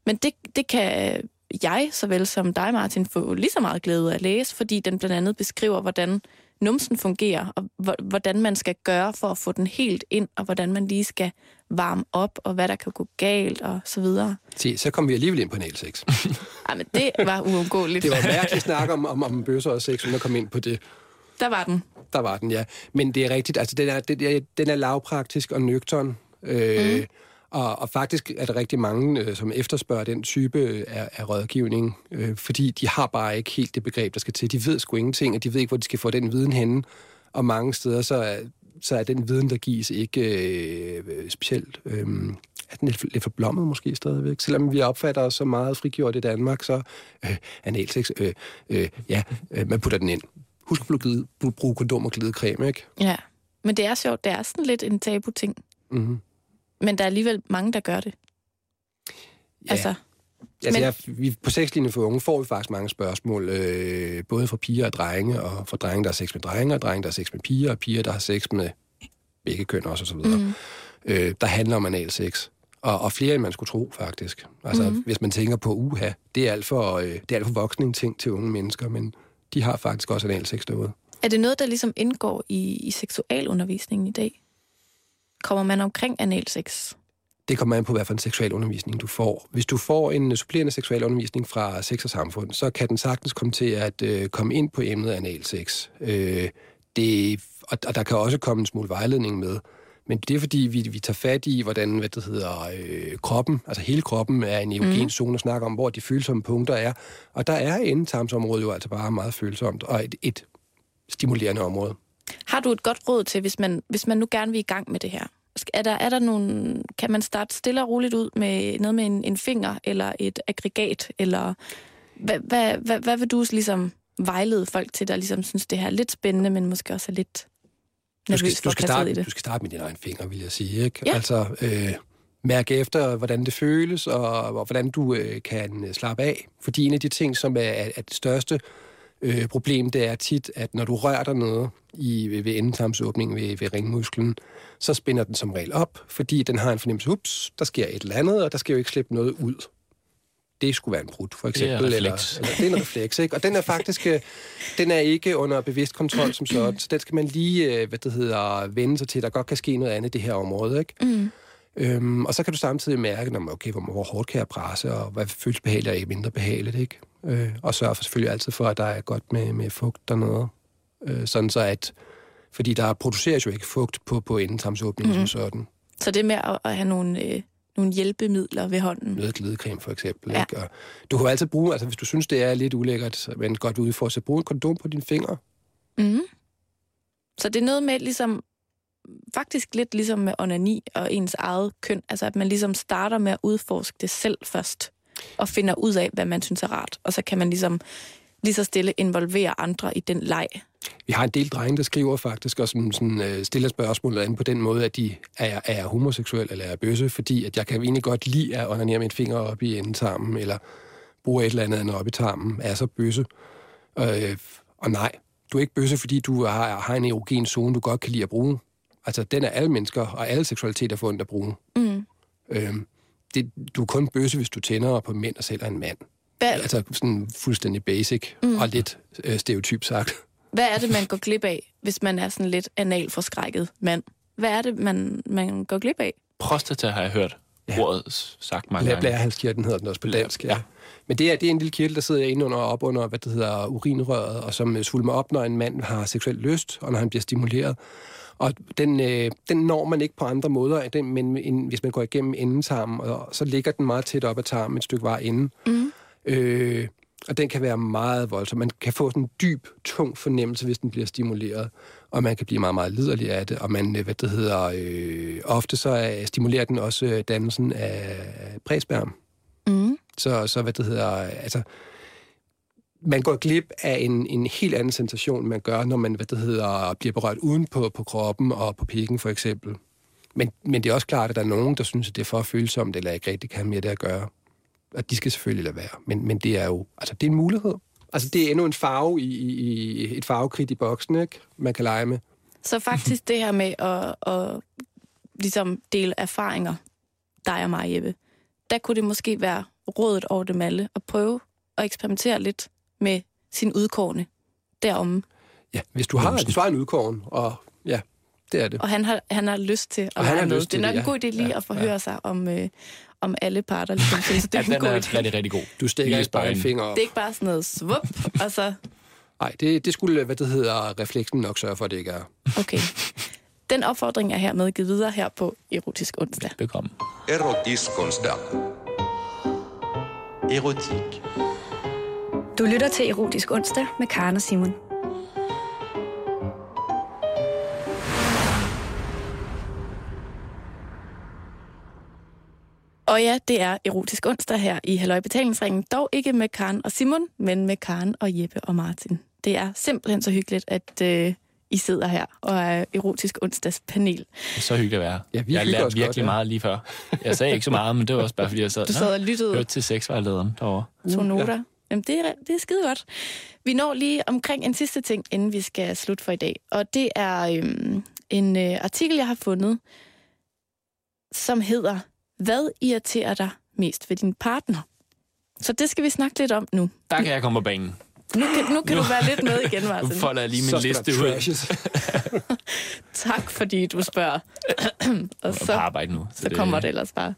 [SPEAKER 2] Men det, det kan jeg, såvel som dig, Martin, få lige så meget glæde af at læse, fordi den blandt andet beskriver, hvordan numsen fungerer, og hvordan man skal gøre for at få den helt ind, og hvordan man lige skal varme op, og hvad der kan gå galt, og så videre.
[SPEAKER 3] Se, så kom vi alligevel ind på analsex.
[SPEAKER 2] Ej, men det var uundgåeligt.
[SPEAKER 3] Det var mærkeligt snak om, om, om bøsser og sex, uden at komme ind på det.
[SPEAKER 2] Der var den.
[SPEAKER 3] Der var den, ja. Men det er rigtigt, altså den er, den er, den er lavpraktisk og nøgtern. Øh, mm. Og, og faktisk er der rigtig mange, øh, som efterspørger den type øh, af, af rådgivning, øh, fordi de har bare ikke helt det begreb, der skal til. De ved sgu ingenting, og de ved ikke, hvor de skal få den viden henne. Og mange steder, så er, så er den viden, der gives, ikke øh, specielt... Øh, er den lidt, lidt for blommet måske stadigvæk. Selvom vi opfatter os så meget frigjort i Danmark, så øh, analsex, øh, øh, ja, øh, man putter den ind. Husk at bruge, bruge kondom og glidecreme, ikke?
[SPEAKER 2] Ja, men det er sjovt. Det er sådan lidt en tabu-ting.
[SPEAKER 3] Mm-hmm.
[SPEAKER 2] Men der er alligevel mange, der gør det.
[SPEAKER 3] Ja. Altså, Altså, men... jeg, vi, på sexlinjen for unge får vi faktisk mange spørgsmål, øh, både fra piger og drenge, og fra drenge, der har sex med drenge, og drenge, der har sex med piger, og piger, der har sex med begge køn også, og så videre. Mm. Øh, der handler om analsex. Og, og flere, end man skulle tro, faktisk. Altså, mm. hvis man tænker på uha, det er alt for, øh, det er alt for voksning ting til unge mennesker, men de har faktisk også analsex derude.
[SPEAKER 2] Er det noget, der ligesom indgår i, i seksualundervisningen i dag? Kommer man omkring analsex?
[SPEAKER 3] Det kommer an på, hvad for en seksualundervisning du får. Hvis du får en supplerende seksualundervisning fra sex og samfund, så kan den sagtens komme til at øh, komme ind på emnet analsex. Øh, det, og, og der kan også komme en smule vejledning med. Men det er fordi, vi, vi tager fat i, hvordan hvad det hedder, øh, kroppen, altså hele kroppen er en erogen mm. zone, og snakker om, hvor de følsomme punkter er. Og der er endetarmsområdet jo altså bare meget følsomt, og et, et stimulerende område.
[SPEAKER 2] Har du et godt råd til, hvis man, hvis man nu gerne vil i gang med det her? Er der, er der nogle, kan man starte stille og roligt ud med noget med en, en finger eller et aggregat? Eller hvad, hvad, hvad, hvad vil du ligesom vejlede folk til, der ligesom synes, det her er lidt spændende, men måske også er lidt
[SPEAKER 3] du skal, du skal, starte, du skal starte med din egen finger, vil jeg sige. Ikke? Ja. Altså, øh, mærke efter, hvordan det føles, og, og hvordan du øh, kan øh, slappe af. Fordi en af de ting, som er, er det største øh, problem, det er tit, at når du rører dig noget i, ved, ved endetarmsåbningen ved, ved ringmusklen, så spænder den som regel op, fordi den har en fornemmelse, ups, der sker et eller andet, og der skal jo ikke slippe noget ud det skulle være en brud, for eksempel.
[SPEAKER 4] Det er,
[SPEAKER 3] eller, eller, det er en refleks, ikke? Og den er faktisk, øh, den er ikke under bevidst kontrol som sådan, så den skal man lige, øh, hvad det hedder, vende sig til, der godt kan ske noget andet i det her område, ikke? Mm. Øhm, og så kan du samtidig mærke, når, okay, hvor, hvor hårdt kan jeg presse, og hvad føles behageligt og ikke mindre behageligt, ikke? Øh, og sørge for selvfølgelig altid for, at der er godt med, med fugt noget. Øh, sådan så at, fordi der produceres jo ikke fugt på, på endetarmsåbningen mm. som sådan.
[SPEAKER 2] Så det med at, at have nogle øh, nogle hjælpemidler ved hånden.
[SPEAKER 3] Noget glidecreme for eksempel. Ja. Ikke? Og du kan jo altid bruge, altså hvis du synes, det er lidt ulækkert, men godt ud for, så brug en kondom på dine fingre.
[SPEAKER 2] Mm. Så det er noget med ligesom, faktisk lidt ligesom med onani og ens eget køn, altså at man ligesom starter med at udforske det selv først, og finder ud af, hvad man synes er rart, og så kan man ligesom lige så stille involvere andre i den leg.
[SPEAKER 3] Vi har en del drenge, der skriver faktisk, og sådan, sådan, uh, stiller spørgsmålet an på den måde, at de er, er homoseksuel eller er bøsse, fordi at jeg kan egentlig godt lide at onanere min finger op i endetarmen, eller bruge et eller andet andet op i tarmen, er så bøsse. Uh, og nej, du er ikke bøsse, fordi du har, har en erogen zone, du godt kan lide at bruge. Altså, den er alle mennesker og alle seksualiteter fundet at bruge. Mm. Uh, det, du er kun bøsse, hvis du tænder på mænd og selv er en mand. Hvad? Altså sådan fuldstændig basic mm. og lidt øh, stereotyp sagt.
[SPEAKER 2] Hvad er det, man går glip af, hvis man er sådan lidt analforskrækket mand? Hvad er det, man, man går glip af?
[SPEAKER 4] Prostata har jeg hørt ja. ordet sagt mange gange.
[SPEAKER 3] Blærehalskirten hedder den også på dansk, ja. Men det er, det er en lille kirtel, der sidder inde under op under, hvad det hedder, urinrøret, og som øh, svulmer op, når en mand har seksuel lyst, og når han bliver stimuleret. Og den, øh, den når man ikke på andre måder, den, men en, hvis man går igennem endetarmen, og så ligger den meget tæt op ad tarmen et stykke vej inden. Mm. Øh, og den kan være meget voldsom. Man kan få sådan en dyb, tung fornemmelse, hvis den bliver stimuleret. Og man kan blive meget, meget liderlig af det. Og man, øh, hvad det hedder, øh, ofte så stimulerer den også øh, dannelsen af præsperm. Mm. Så, så, hvad det hedder, altså, man går glip af en, en helt anden sensation, man gør, når man, hvad det hedder, bliver berørt uden på, på kroppen og på pikken, for eksempel. Men, men det er også klart, at der er nogen, der synes, at det er for følsomt, eller ikke rigtig kan have med det at gøre og de skal selvfølgelig lade være. Men, men det er jo, altså det er en mulighed. Altså det er endnu en farve i, i et farvekridt i boksen, ikke? Man kan lege med.
[SPEAKER 2] Så faktisk det her med at, at ligesom dele erfaringer, dig og mig, Jeppe, der kunne det måske være rådet over dem alle at prøve at eksperimentere lidt med sin udkårne derom.
[SPEAKER 3] Ja, hvis du har, hvis du har en udkårne, og ja, det er det.
[SPEAKER 2] Og han har, han har lyst til at og han har lyst det. Det er nok en god idé lige ja, at forhøre ja. sig om, øh, om alle parter ligesom synes, det er ja, en god
[SPEAKER 4] er, idé. er rigtig god.
[SPEAKER 3] Du stikker ikke bare en finger op.
[SPEAKER 2] Det er ikke bare sådan noget svup, og så...
[SPEAKER 3] Nej, det, det skulle, hvad det hedder, refleksen nok sørge for, at det ikke er.
[SPEAKER 2] Okay. Den opfordring er hermed givet videre her på Erotisk Onsdag.
[SPEAKER 4] Velkommen.
[SPEAKER 5] Erotisk onsdag. Erotik.
[SPEAKER 6] Du lytter til Erotisk Onsdag med Karen og Simon.
[SPEAKER 2] Og ja, det er Erotisk Onsdag her i Halløj Betalingsringen. Dog ikke med Karen og Simon, men med Karen og Jeppe og Martin. Det er simpelthen så hyggeligt, at øh, I sidder her og er Erotisk Onsdags panel.
[SPEAKER 4] Så hyggeligt at være.
[SPEAKER 3] Ja, vi
[SPEAKER 4] jeg har
[SPEAKER 3] hygger
[SPEAKER 4] lært
[SPEAKER 3] os
[SPEAKER 4] virkelig
[SPEAKER 3] godt, ja.
[SPEAKER 4] meget lige før. Jeg sagde ikke så meget, men det var også bare, fordi jeg sad,
[SPEAKER 2] Du sad og lyttede.
[SPEAKER 4] hørte til sexvejlederen derovre.
[SPEAKER 2] tog noter. Jamen, det er, det er skide godt. Vi når lige omkring en sidste ting, inden vi skal slutte for i dag. Og det er øhm, en øh, artikel, jeg har fundet, som hedder, Hvad irriterer dig mest ved din partner? Så det skal vi snakke lidt om nu.
[SPEAKER 4] Der kan jeg komme på banen.
[SPEAKER 2] Nu kan, nu kan du være lidt med igen,
[SPEAKER 4] Nu
[SPEAKER 2] Martin.
[SPEAKER 4] folder jeg lige min
[SPEAKER 3] Så
[SPEAKER 4] liste
[SPEAKER 3] der
[SPEAKER 4] ud.
[SPEAKER 2] Tak, fordi du spørger. og så,
[SPEAKER 4] arbejde nu.
[SPEAKER 2] så kommer det ellers bare.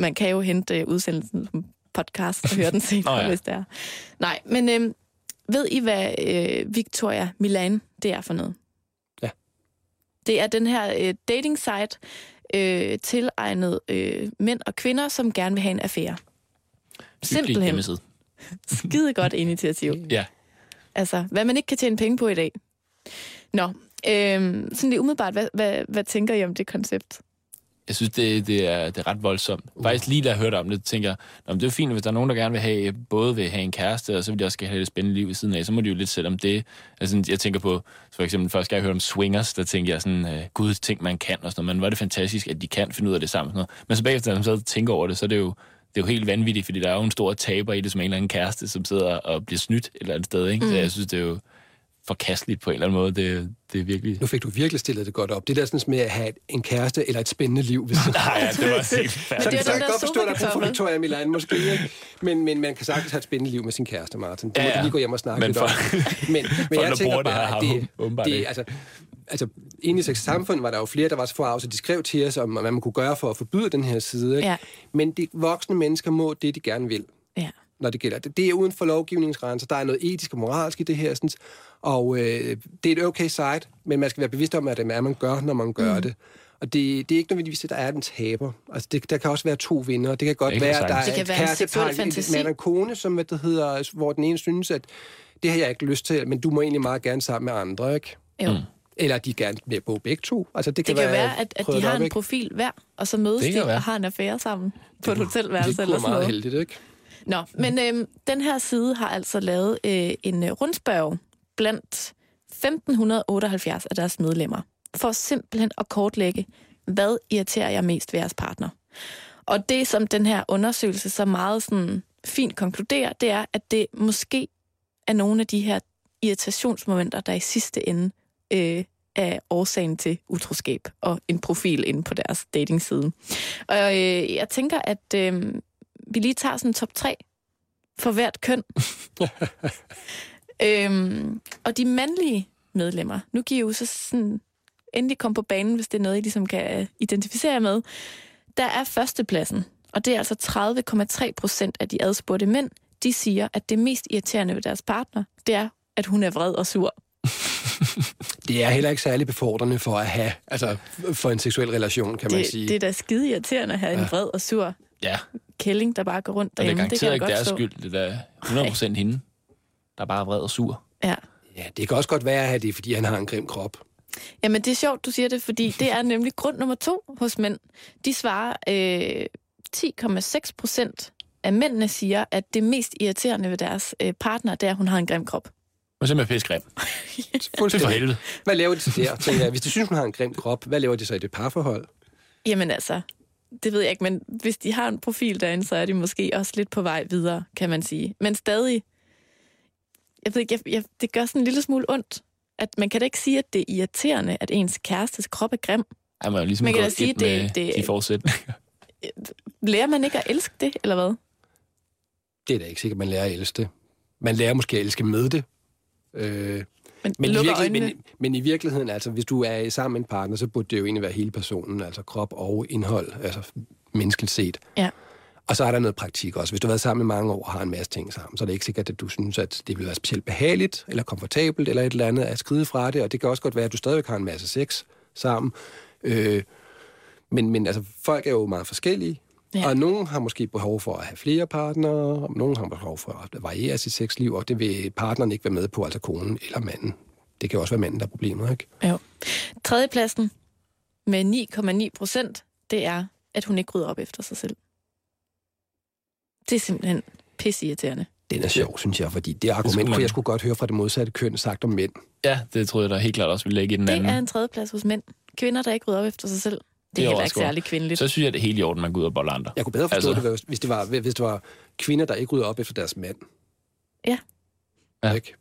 [SPEAKER 2] Man kan jo hente udsendelsen podcast og høre den senere, oh,
[SPEAKER 4] ja.
[SPEAKER 2] hvis det er. Nej, men øh, ved I, hvad øh, Victoria Milan det er for noget?
[SPEAKER 3] Ja.
[SPEAKER 2] Det er den her øh, dating site øh, tilegnet øh, mænd og kvinder, som gerne vil have en affære. Simpelthen. Skide godt initiativ.
[SPEAKER 4] Ja.
[SPEAKER 2] Altså, hvad man ikke kan tjene penge på i dag. Nå, øh, sådan lige umiddelbart, hvad, hvad, hvad tænker I om det koncept?
[SPEAKER 4] Jeg synes, det, det, er, det er ret voldsomt. Faktisk lige da jeg hørte om det, tænker jeg, Nå, men det er fint, hvis der er nogen, der gerne vil have, både vil have en kæreste, og så vil de også gerne have det spændende liv ved siden af, så må de jo lidt selv om det. Altså, jeg tænker på, for eksempel første gang jeg hørte om swingers, der tænkte jeg sådan, øh, gud, ting man kan og sådan noget, men er det fantastisk, at de kan finde ud af det sammen. Sådan noget. Men så bagefter, når man så tænker over det, så er det jo, det er jo helt vanvittigt, fordi der er jo en stor taber i det, som en eller anden kæreste, som sidder og bliver snydt et eller andet sted. Ikke? Mm. Så jeg synes, det er jo forkasteligt på en eller anden måde. Det, det er virkelig...
[SPEAKER 3] Nu fik du virkelig stillet det godt op. Det der sådan med at have en kæreste eller et spændende liv. Hvis
[SPEAKER 4] Nej, ja, det var helt
[SPEAKER 2] Men
[SPEAKER 4] færdigt.
[SPEAKER 2] det er
[SPEAKER 3] så
[SPEAKER 2] den der
[SPEAKER 3] godt forstå, at der er brug for. Victoria Milan måske, ikke? Men, men man kan sagtens have et spændende liv med sin kæreste, Martin. Det
[SPEAKER 4] Ja,
[SPEAKER 3] må du lige gå hjem og snakke
[SPEAKER 4] Men
[SPEAKER 3] lidt
[SPEAKER 4] for-
[SPEAKER 3] om. Men, men jeg tænker
[SPEAKER 4] det
[SPEAKER 3] bare, at det, det,
[SPEAKER 4] ikke.
[SPEAKER 3] altså, altså, inde i Sex Samfund var der jo flere, der var så forarvet, så de skrev til os om, hvad man kunne gøre for at forbyde den her side. Ikke?
[SPEAKER 2] Ja.
[SPEAKER 3] Men de voksne mennesker må det, de gerne vil
[SPEAKER 2] Ja.
[SPEAKER 3] når det gælder. Det, det er uden for lovgivningsgrænser. Der er noget etisk og moralsk i det her. Sådan, og øh, det er et okay site, men man skal være bevidst om, at det er, man gør, når man gør mm. det. Og det, det er ikke nødvendigvis, at der er en taber. Altså, det, der kan også være to vinder. Det kan godt
[SPEAKER 4] Det
[SPEAKER 3] være, at der er
[SPEAKER 2] Det
[SPEAKER 3] et kærestepar, en mand og kone, som hvad det hedder, hvor den ene synes, at det har jeg ikke lyst til, men du må egentlig meget gerne sammen med andre, ikke?
[SPEAKER 2] Jo.
[SPEAKER 4] Mm.
[SPEAKER 3] Eller de gerne vil bo begge to. Altså, det kan,
[SPEAKER 2] Det kan
[SPEAKER 3] være,
[SPEAKER 2] være, at, at de har
[SPEAKER 3] op,
[SPEAKER 2] en profil hver, og så mødes
[SPEAKER 4] Det
[SPEAKER 2] de
[SPEAKER 4] være.
[SPEAKER 2] og har en affære sammen på et hotelværelse
[SPEAKER 3] Det
[SPEAKER 2] eller sådan
[SPEAKER 3] meget
[SPEAKER 2] noget.
[SPEAKER 3] heldigt, ikke?
[SPEAKER 2] Nå, men øhm, den her side har altså lavet øh, en øh, rundspørg blandt 1578 af deres medlemmer, for simpelthen at kortlægge, hvad irriterer jeg mest ved jeres partner. Og det, som den her undersøgelse så meget sådan fint konkluderer, det er, at det måske er nogle af de her irritationsmomenter, der i sidste ende øh, er årsagen til utroskab og en profil inde på deres datingside. Og øh, jeg tænker, at øh, vi lige tager sådan top 3 for hvert køn. øhm, og de mandlige medlemmer, nu giver jo så sådan endelig komme på banen, hvis det er noget, I ligesom kan identificere med. Der er førstepladsen, og det er altså 30,3 procent af de adspurgte mænd, de siger, at det mest irriterende ved deres partner, det er, at hun er vred og sur.
[SPEAKER 3] Det er heller ikke særlig befordrende for at have, altså for en seksuel relation, kan man
[SPEAKER 2] Det,
[SPEAKER 3] sige.
[SPEAKER 2] det er da skide irriterende at have ja. en vred og sur
[SPEAKER 4] Ja,
[SPEAKER 2] kælling, der bare går rundt
[SPEAKER 4] og det er
[SPEAKER 2] derhjemme. Det, kan
[SPEAKER 4] garanteret ikke deres skyld. Det er da 100% hende, der er bare vred og sur.
[SPEAKER 2] Ja.
[SPEAKER 3] Ja, det kan også godt være, at det er, fordi han har en grim krop.
[SPEAKER 2] Jamen, det er sjovt, du siger det, fordi det er nemlig grund nummer to hos mænd. De svarer, øh, 10,6 procent af mændene siger, at det mest irriterende ved deres øh, partner, det er, at hun har en grim krop.
[SPEAKER 4] Og pissegrim. Det er for
[SPEAKER 3] Fuldstændig.
[SPEAKER 4] helvede.
[SPEAKER 3] Hvad laver de så der, tænker jeg? Hvis de synes, hun har en grim krop, hvad laver de så i det parforhold?
[SPEAKER 2] Jamen altså, det ved jeg ikke, men hvis de har en profil derinde, så er de måske også lidt på vej videre, kan man sige. Men stadig, jeg ved ikke, jeg, jeg, det gør sådan en lille smule ondt, at man kan da ikke sige, at det er irriterende, at ens kærestes krop er grim.
[SPEAKER 4] Ej, man er jo ligesom
[SPEAKER 2] Man kan da sige, det-
[SPEAKER 4] med
[SPEAKER 2] det-
[SPEAKER 4] de forudsætninger.
[SPEAKER 2] Lærer man ikke at elske det, eller hvad?
[SPEAKER 3] Det er da ikke sikkert, man lærer at elske det. Man lærer måske at elske med det. Øh,
[SPEAKER 2] Men,
[SPEAKER 3] men, i virkeligheden, men, men i virkeligheden, altså hvis du er sammen med en partner, så burde det jo egentlig være hele personen, altså krop og indhold, altså menneskeligt set.
[SPEAKER 2] Ja.
[SPEAKER 3] Og så er der noget praktik også. Hvis du har været sammen i mange år og har en masse ting sammen, så er det ikke sikkert, at du synes, at det vil være specielt behageligt, eller komfortabelt, eller et eller andet at skride fra det. Og det kan også godt være, at du stadigvæk har en masse sex, sammen. Øh, men, men altså, folk er jo meget forskellige,
[SPEAKER 2] Ja.
[SPEAKER 3] og nogen har måske behov for at have flere partnere, og nogen har behov for at variere sit sexliv, og det vil partneren ikke være med på, altså konen eller manden. Det kan jo også være manden, der er problemet, ikke?
[SPEAKER 2] Jo. Tredjepladsen med 9,9 procent, det er, at hun ikke rydder op efter sig selv. Det er simpelthen pisseirriterende.
[SPEAKER 3] Den er sjov, synes jeg, fordi det argument
[SPEAKER 4] skulle
[SPEAKER 3] kunne jeg skulle godt høre fra det modsatte køn sagt om mænd.
[SPEAKER 4] Ja, det troede jeg da helt klart også ville lægge i den
[SPEAKER 2] Det
[SPEAKER 4] anden.
[SPEAKER 2] er en tredjeplads hos mænd. Kvinder, der ikke rydder op efter sig selv. Det er,
[SPEAKER 4] Det er
[SPEAKER 2] heller ikke særlig kvindeligt.
[SPEAKER 4] Så synes jeg, det er helt i orden, man går ud og boller andre.
[SPEAKER 3] Jeg kunne bedre forstå
[SPEAKER 4] Altså-
[SPEAKER 3] altså... det, hvis det, var, hvis det var kvinder, der ikke rydder op efter deres mand.
[SPEAKER 2] Ja.
[SPEAKER 4] Ja.
[SPEAKER 3] Ikke?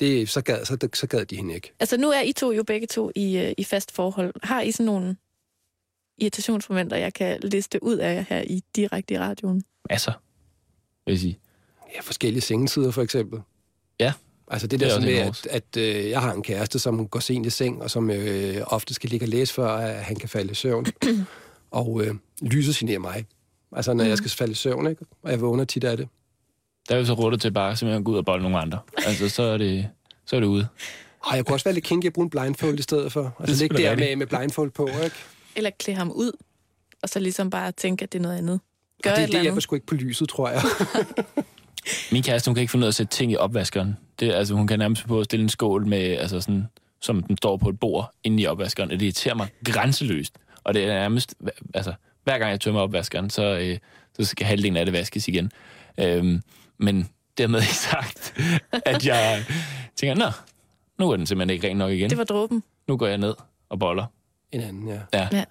[SPEAKER 3] Det, så, gad, så, så gad de hende ikke.
[SPEAKER 2] Altså, nu er I to jo begge to i, øh, i fast forhold. Har I sådan nogle irritationsmomenter, jeg kan liste ud af her i direkte i radioen?
[SPEAKER 4] Masser, vil jeg sige.
[SPEAKER 3] Ja, forskellige sengetider for eksempel.
[SPEAKER 4] Ja.
[SPEAKER 3] Altså det
[SPEAKER 4] Det er
[SPEAKER 3] der sådan med, at, at øh, jeg har en kæreste, som går sent i seng, og som øh, ofte skal ligge og læse, før at han kan falde i søvn. og øh, lyset generer mig. Altså når mm. jeg skal falde i søvn, ikke? og jeg vågner tit af det.
[SPEAKER 4] Der er jo så ruttet til bare simpelthen at gå ud og bolle nogle andre. Altså, så er det, så er det ude.
[SPEAKER 3] Og jeg kunne også være lidt kinky at bruge en blindfold i stedet for.
[SPEAKER 4] Det
[SPEAKER 3] Altså ligge der med, med blindfold på, ikke?
[SPEAKER 2] Eller klæde ham ud, og så ligesom bare tænke, at det er noget andet? Gør
[SPEAKER 3] Og
[SPEAKER 2] et
[SPEAKER 3] det,
[SPEAKER 2] eller
[SPEAKER 3] det
[SPEAKER 2] andet.
[SPEAKER 3] hjælper sgu ikke på lyset, tror jeg.
[SPEAKER 4] Min kæreste, hun kan ikke finde ud af at sætte ting i opvaskeren. Det, altså, hun kan nærmest på at stille en skål med, altså sådan, som den står på et bord inde i opvaskeren, og det irriterer mig grænseløst. Og det er nærmest, altså, hver gang jeg tømmer opvaskeren, så, øh, så skal halvdelen af det vaskes igen. Øhm, men dermed ikke sagt, at jeg tænker, nå, nu er den simpelthen ikke ren nok igen.
[SPEAKER 2] Det var dråben.
[SPEAKER 4] Nu går jeg ned og boller.
[SPEAKER 3] En anden, ja.
[SPEAKER 4] Ja.
[SPEAKER 2] Ja.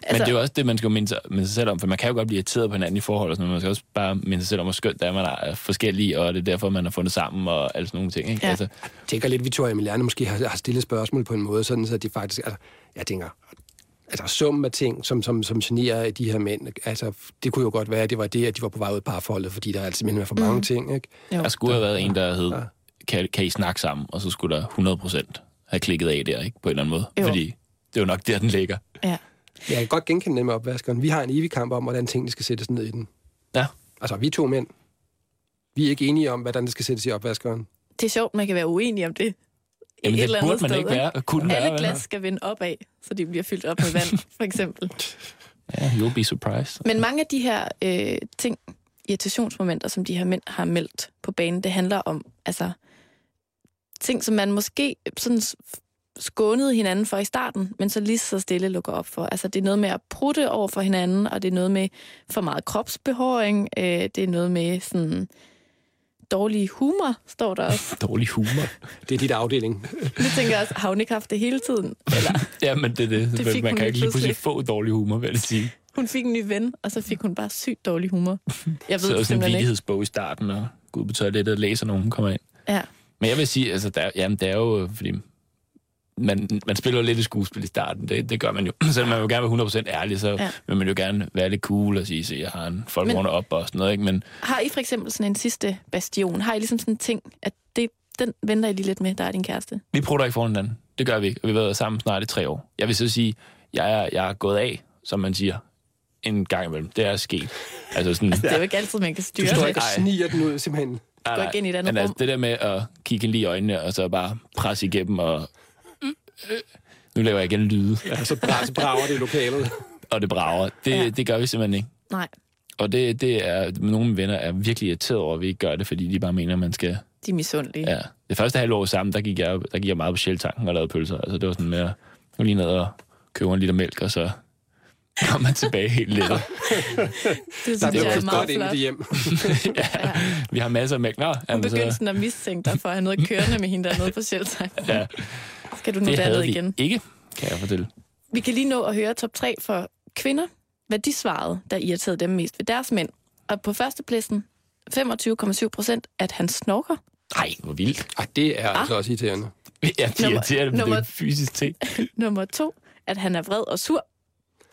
[SPEAKER 4] Men
[SPEAKER 2] Altså,
[SPEAKER 4] det er jo også det, man skal minde sig, minde sig selv om, for man kan jo godt blive irriteret på hinanden i forhold, og sådan, men man skal også bare minde sig selv om, hvor skønt det er, man er forskellige, og det er derfor, man har fundet sammen, og alle sådan nogle ting. Ikke?
[SPEAKER 2] Ja.
[SPEAKER 4] Altså,
[SPEAKER 3] Jeg tænker lidt, Victoria Emiliane måske har, har stillet spørgsmål på en måde, sådan så de faktisk... Altså, jeg tænker, altså summen af ting, som, som, som generer de her mænd, altså det kunne jo godt være, at det var det, at de var på vej ud af parforholdet, fordi der er altså simpelthen for mange mm. ting, ikke?
[SPEAKER 2] jo.
[SPEAKER 4] der skulle have været en, der hed,
[SPEAKER 3] Ja.
[SPEAKER 4] kan, kan I snakke sammen, og så skulle der 100% have klikket af der, ikke? på en eller anden måde.
[SPEAKER 2] Jo.
[SPEAKER 4] Fordi det er jo nok der, den ligger.
[SPEAKER 2] Ja.
[SPEAKER 3] Jeg kan godt genkende det med opvaskeren. Vi har en evig kamp om, hvordan tingene skal sættes ned i den.
[SPEAKER 4] Ja.
[SPEAKER 3] Altså, vi er to mænd. Vi er ikke enige om, hvordan det skal sættes i opvaskeren.
[SPEAKER 2] Det er sjovt, man kan være uenig om det.
[SPEAKER 4] Jamen,
[SPEAKER 2] et
[SPEAKER 4] det burde man
[SPEAKER 2] sted,
[SPEAKER 4] ikke være, kunne
[SPEAKER 2] Alle
[SPEAKER 4] være.
[SPEAKER 2] glas skal vende opad, så de bliver fyldt op med vand, for eksempel.
[SPEAKER 4] Ja, you'll be surprised.
[SPEAKER 2] Men mange af de her øh, ting, irritationsmomenter, som de her mænd har meldt på banen, det handler om altså ting, som man måske sådan skånede hinanden for i starten, men så lige så stille lukker op for. Altså det er noget med at prutte over for hinanden, og det er noget med for meget kropsbehåring, øh, det er noget med sådan dårlig humor, står der også.
[SPEAKER 4] Dårlig humor.
[SPEAKER 3] Det er dit afdeling.
[SPEAKER 2] Nu tænker jeg også, har hun ikke haft det hele tiden? Eller
[SPEAKER 4] Ja, men det er det.
[SPEAKER 2] Det fik
[SPEAKER 4] man kan ikke lige pludselig
[SPEAKER 2] pludselig.
[SPEAKER 4] få dårlig humor, vil jeg sige.
[SPEAKER 2] hun fik en ny ven, og så fik hun bare sygt dårlig humor. Jeg
[SPEAKER 4] Så
[SPEAKER 2] ved
[SPEAKER 4] er
[SPEAKER 2] det
[SPEAKER 4] sådan en vigtighedsbog i starten, og gå ud på toilettet og læser, når hun kommer ind.
[SPEAKER 2] Ja.
[SPEAKER 4] Men jeg vil sige, altså, der, jamen, det er jo, fordi man, man spiller jo lidt i skuespil i starten. Det, det gør man jo. Selvom man vil gerne være 100% ærlig, så
[SPEAKER 2] Ja.
[SPEAKER 4] vil man jo gerne være lidt cool og sige, at jeg har en folk
[SPEAKER 2] Men-
[SPEAKER 4] Men... op og sådan noget. Ikke? Men
[SPEAKER 2] Har I for eksempel sådan en sidste bastion? Har I ligesom sådan en ting, at det, den venter I lige lidt med, der er din kæreste?
[SPEAKER 4] vi prøver ikke foran hinanden. Det gør vi ikke, og vi har været sammen snart i tre år. Jeg vil så sige, jeg er, jeg er gået af, som man siger, en gang imellem. Det er sket. Altså sådan,
[SPEAKER 2] Det er jo ikke altid, man kan
[SPEAKER 3] Du
[SPEAKER 2] styre
[SPEAKER 3] står
[SPEAKER 2] det.
[SPEAKER 3] ikke og sniger den ud, simpelthen.
[SPEAKER 4] Nej,
[SPEAKER 2] Gå
[SPEAKER 4] nej.
[SPEAKER 2] ikke ind i et andet
[SPEAKER 4] Men altså,
[SPEAKER 2] rum.
[SPEAKER 4] det der med at kigge lige i øjnene, og så bare presse igennem, og... Nu laver jeg igen lyde,
[SPEAKER 3] Ja, så, bra, så brager det i lokalet.
[SPEAKER 4] og det brager. Det,
[SPEAKER 2] Ja.
[SPEAKER 4] det gør vi simpelthen ikke.
[SPEAKER 2] Nej,
[SPEAKER 4] Og det, det er, nogle venner er virkelig irriteret over, at vi ikke gør det, fordi de bare mener, at man skal...
[SPEAKER 2] de er misundelige.
[SPEAKER 4] Ja. Det første halve år sammen, der gik jeg, der gik jeg meget på Shell-tanken og lavede pølser. Altså, det var sådan at gå lige ned og købe en liter mælk, og så kom man tilbage helt lidt.
[SPEAKER 2] Det
[SPEAKER 3] Der
[SPEAKER 2] synes
[SPEAKER 3] er
[SPEAKER 2] jeg er meget
[SPEAKER 3] godt
[SPEAKER 2] flot.
[SPEAKER 3] det hjem.
[SPEAKER 4] ja, vi har masser af mælk. Nå,
[SPEAKER 2] Hun begyndte
[SPEAKER 4] så,
[SPEAKER 2] sådan at mistænke dig for at have noget kørende med hende dernede på Shelter.
[SPEAKER 4] ja,
[SPEAKER 2] Skal du nu
[SPEAKER 4] det havde vi
[SPEAKER 2] igen?
[SPEAKER 4] ikke, kan jeg fortælle.
[SPEAKER 2] Vi kan lige nå at høre top 3 for kvinder, hvad de svarede, der irriterede dem mest ved deres mænd. Og på førstepladsen, 25,7 procent, at han snorker.
[SPEAKER 4] Nej, hvor vildt.
[SPEAKER 3] Ej, det er
[SPEAKER 2] Ah.
[SPEAKER 3] altså også irriterende.
[SPEAKER 4] Ja, det
[SPEAKER 2] Nummer-
[SPEAKER 4] irriterer det, men det er
[SPEAKER 2] nummer-
[SPEAKER 4] en fysisk ting.
[SPEAKER 2] Nummer to, at han er vred og sur.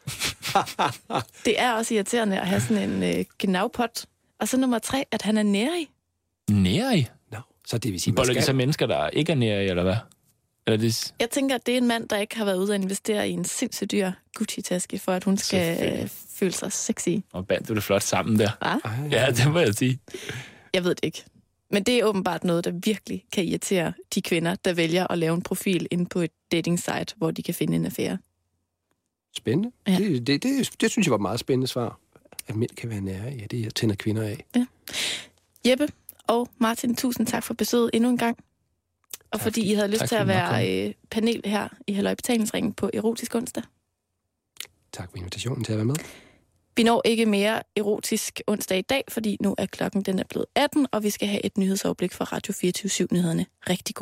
[SPEAKER 2] det er også irriterende at have sådan en øh, gnavpot. Og så nummer tre, at han er nærig.
[SPEAKER 4] Nærig?
[SPEAKER 3] Nå, så det vil sige, man
[SPEAKER 4] Boller de så
[SPEAKER 3] skal...
[SPEAKER 4] mennesker, der ikke er nærig, eller hvad? Eller det,
[SPEAKER 2] Jeg tænker, at det er en mand, der ikke har været ude at investere i en sindssygt dyr Gucci-taske, for at hun skal øh, føle sig sexy.
[SPEAKER 4] og bandt du det flot sammen der.
[SPEAKER 2] Hva?
[SPEAKER 4] Ja, det må jeg sige.
[SPEAKER 2] Jeg ved det ikke. Men det er åbenbart noget, der virkelig kan irritere de kvinder, der vælger at lave en profil inde på et dating site, hvor de kan finde en affære.
[SPEAKER 3] Spændende.
[SPEAKER 2] Ja.
[SPEAKER 3] Ja. Det, det, det, det synes jeg var et meget spændende svar. At mænd kan være nære. Ja, det tænder kvinder af.
[SPEAKER 2] Jeppe og Martin, tusind tak for besøget endnu en gang. Og
[SPEAKER 3] Tak,
[SPEAKER 2] fordi I havde lyst
[SPEAKER 4] tak,
[SPEAKER 2] til at være øh, panel her i Halløj Betalingsringen på Erotisk onsdag.
[SPEAKER 3] Tak for invitationen til at være med.
[SPEAKER 2] Vi når ikke mere erotisk onsdag i dag, fordi nu er klokken den er blevet 18, og vi skal have et nyhedsoverblik fra Radio 24 nyhederne Rigtig god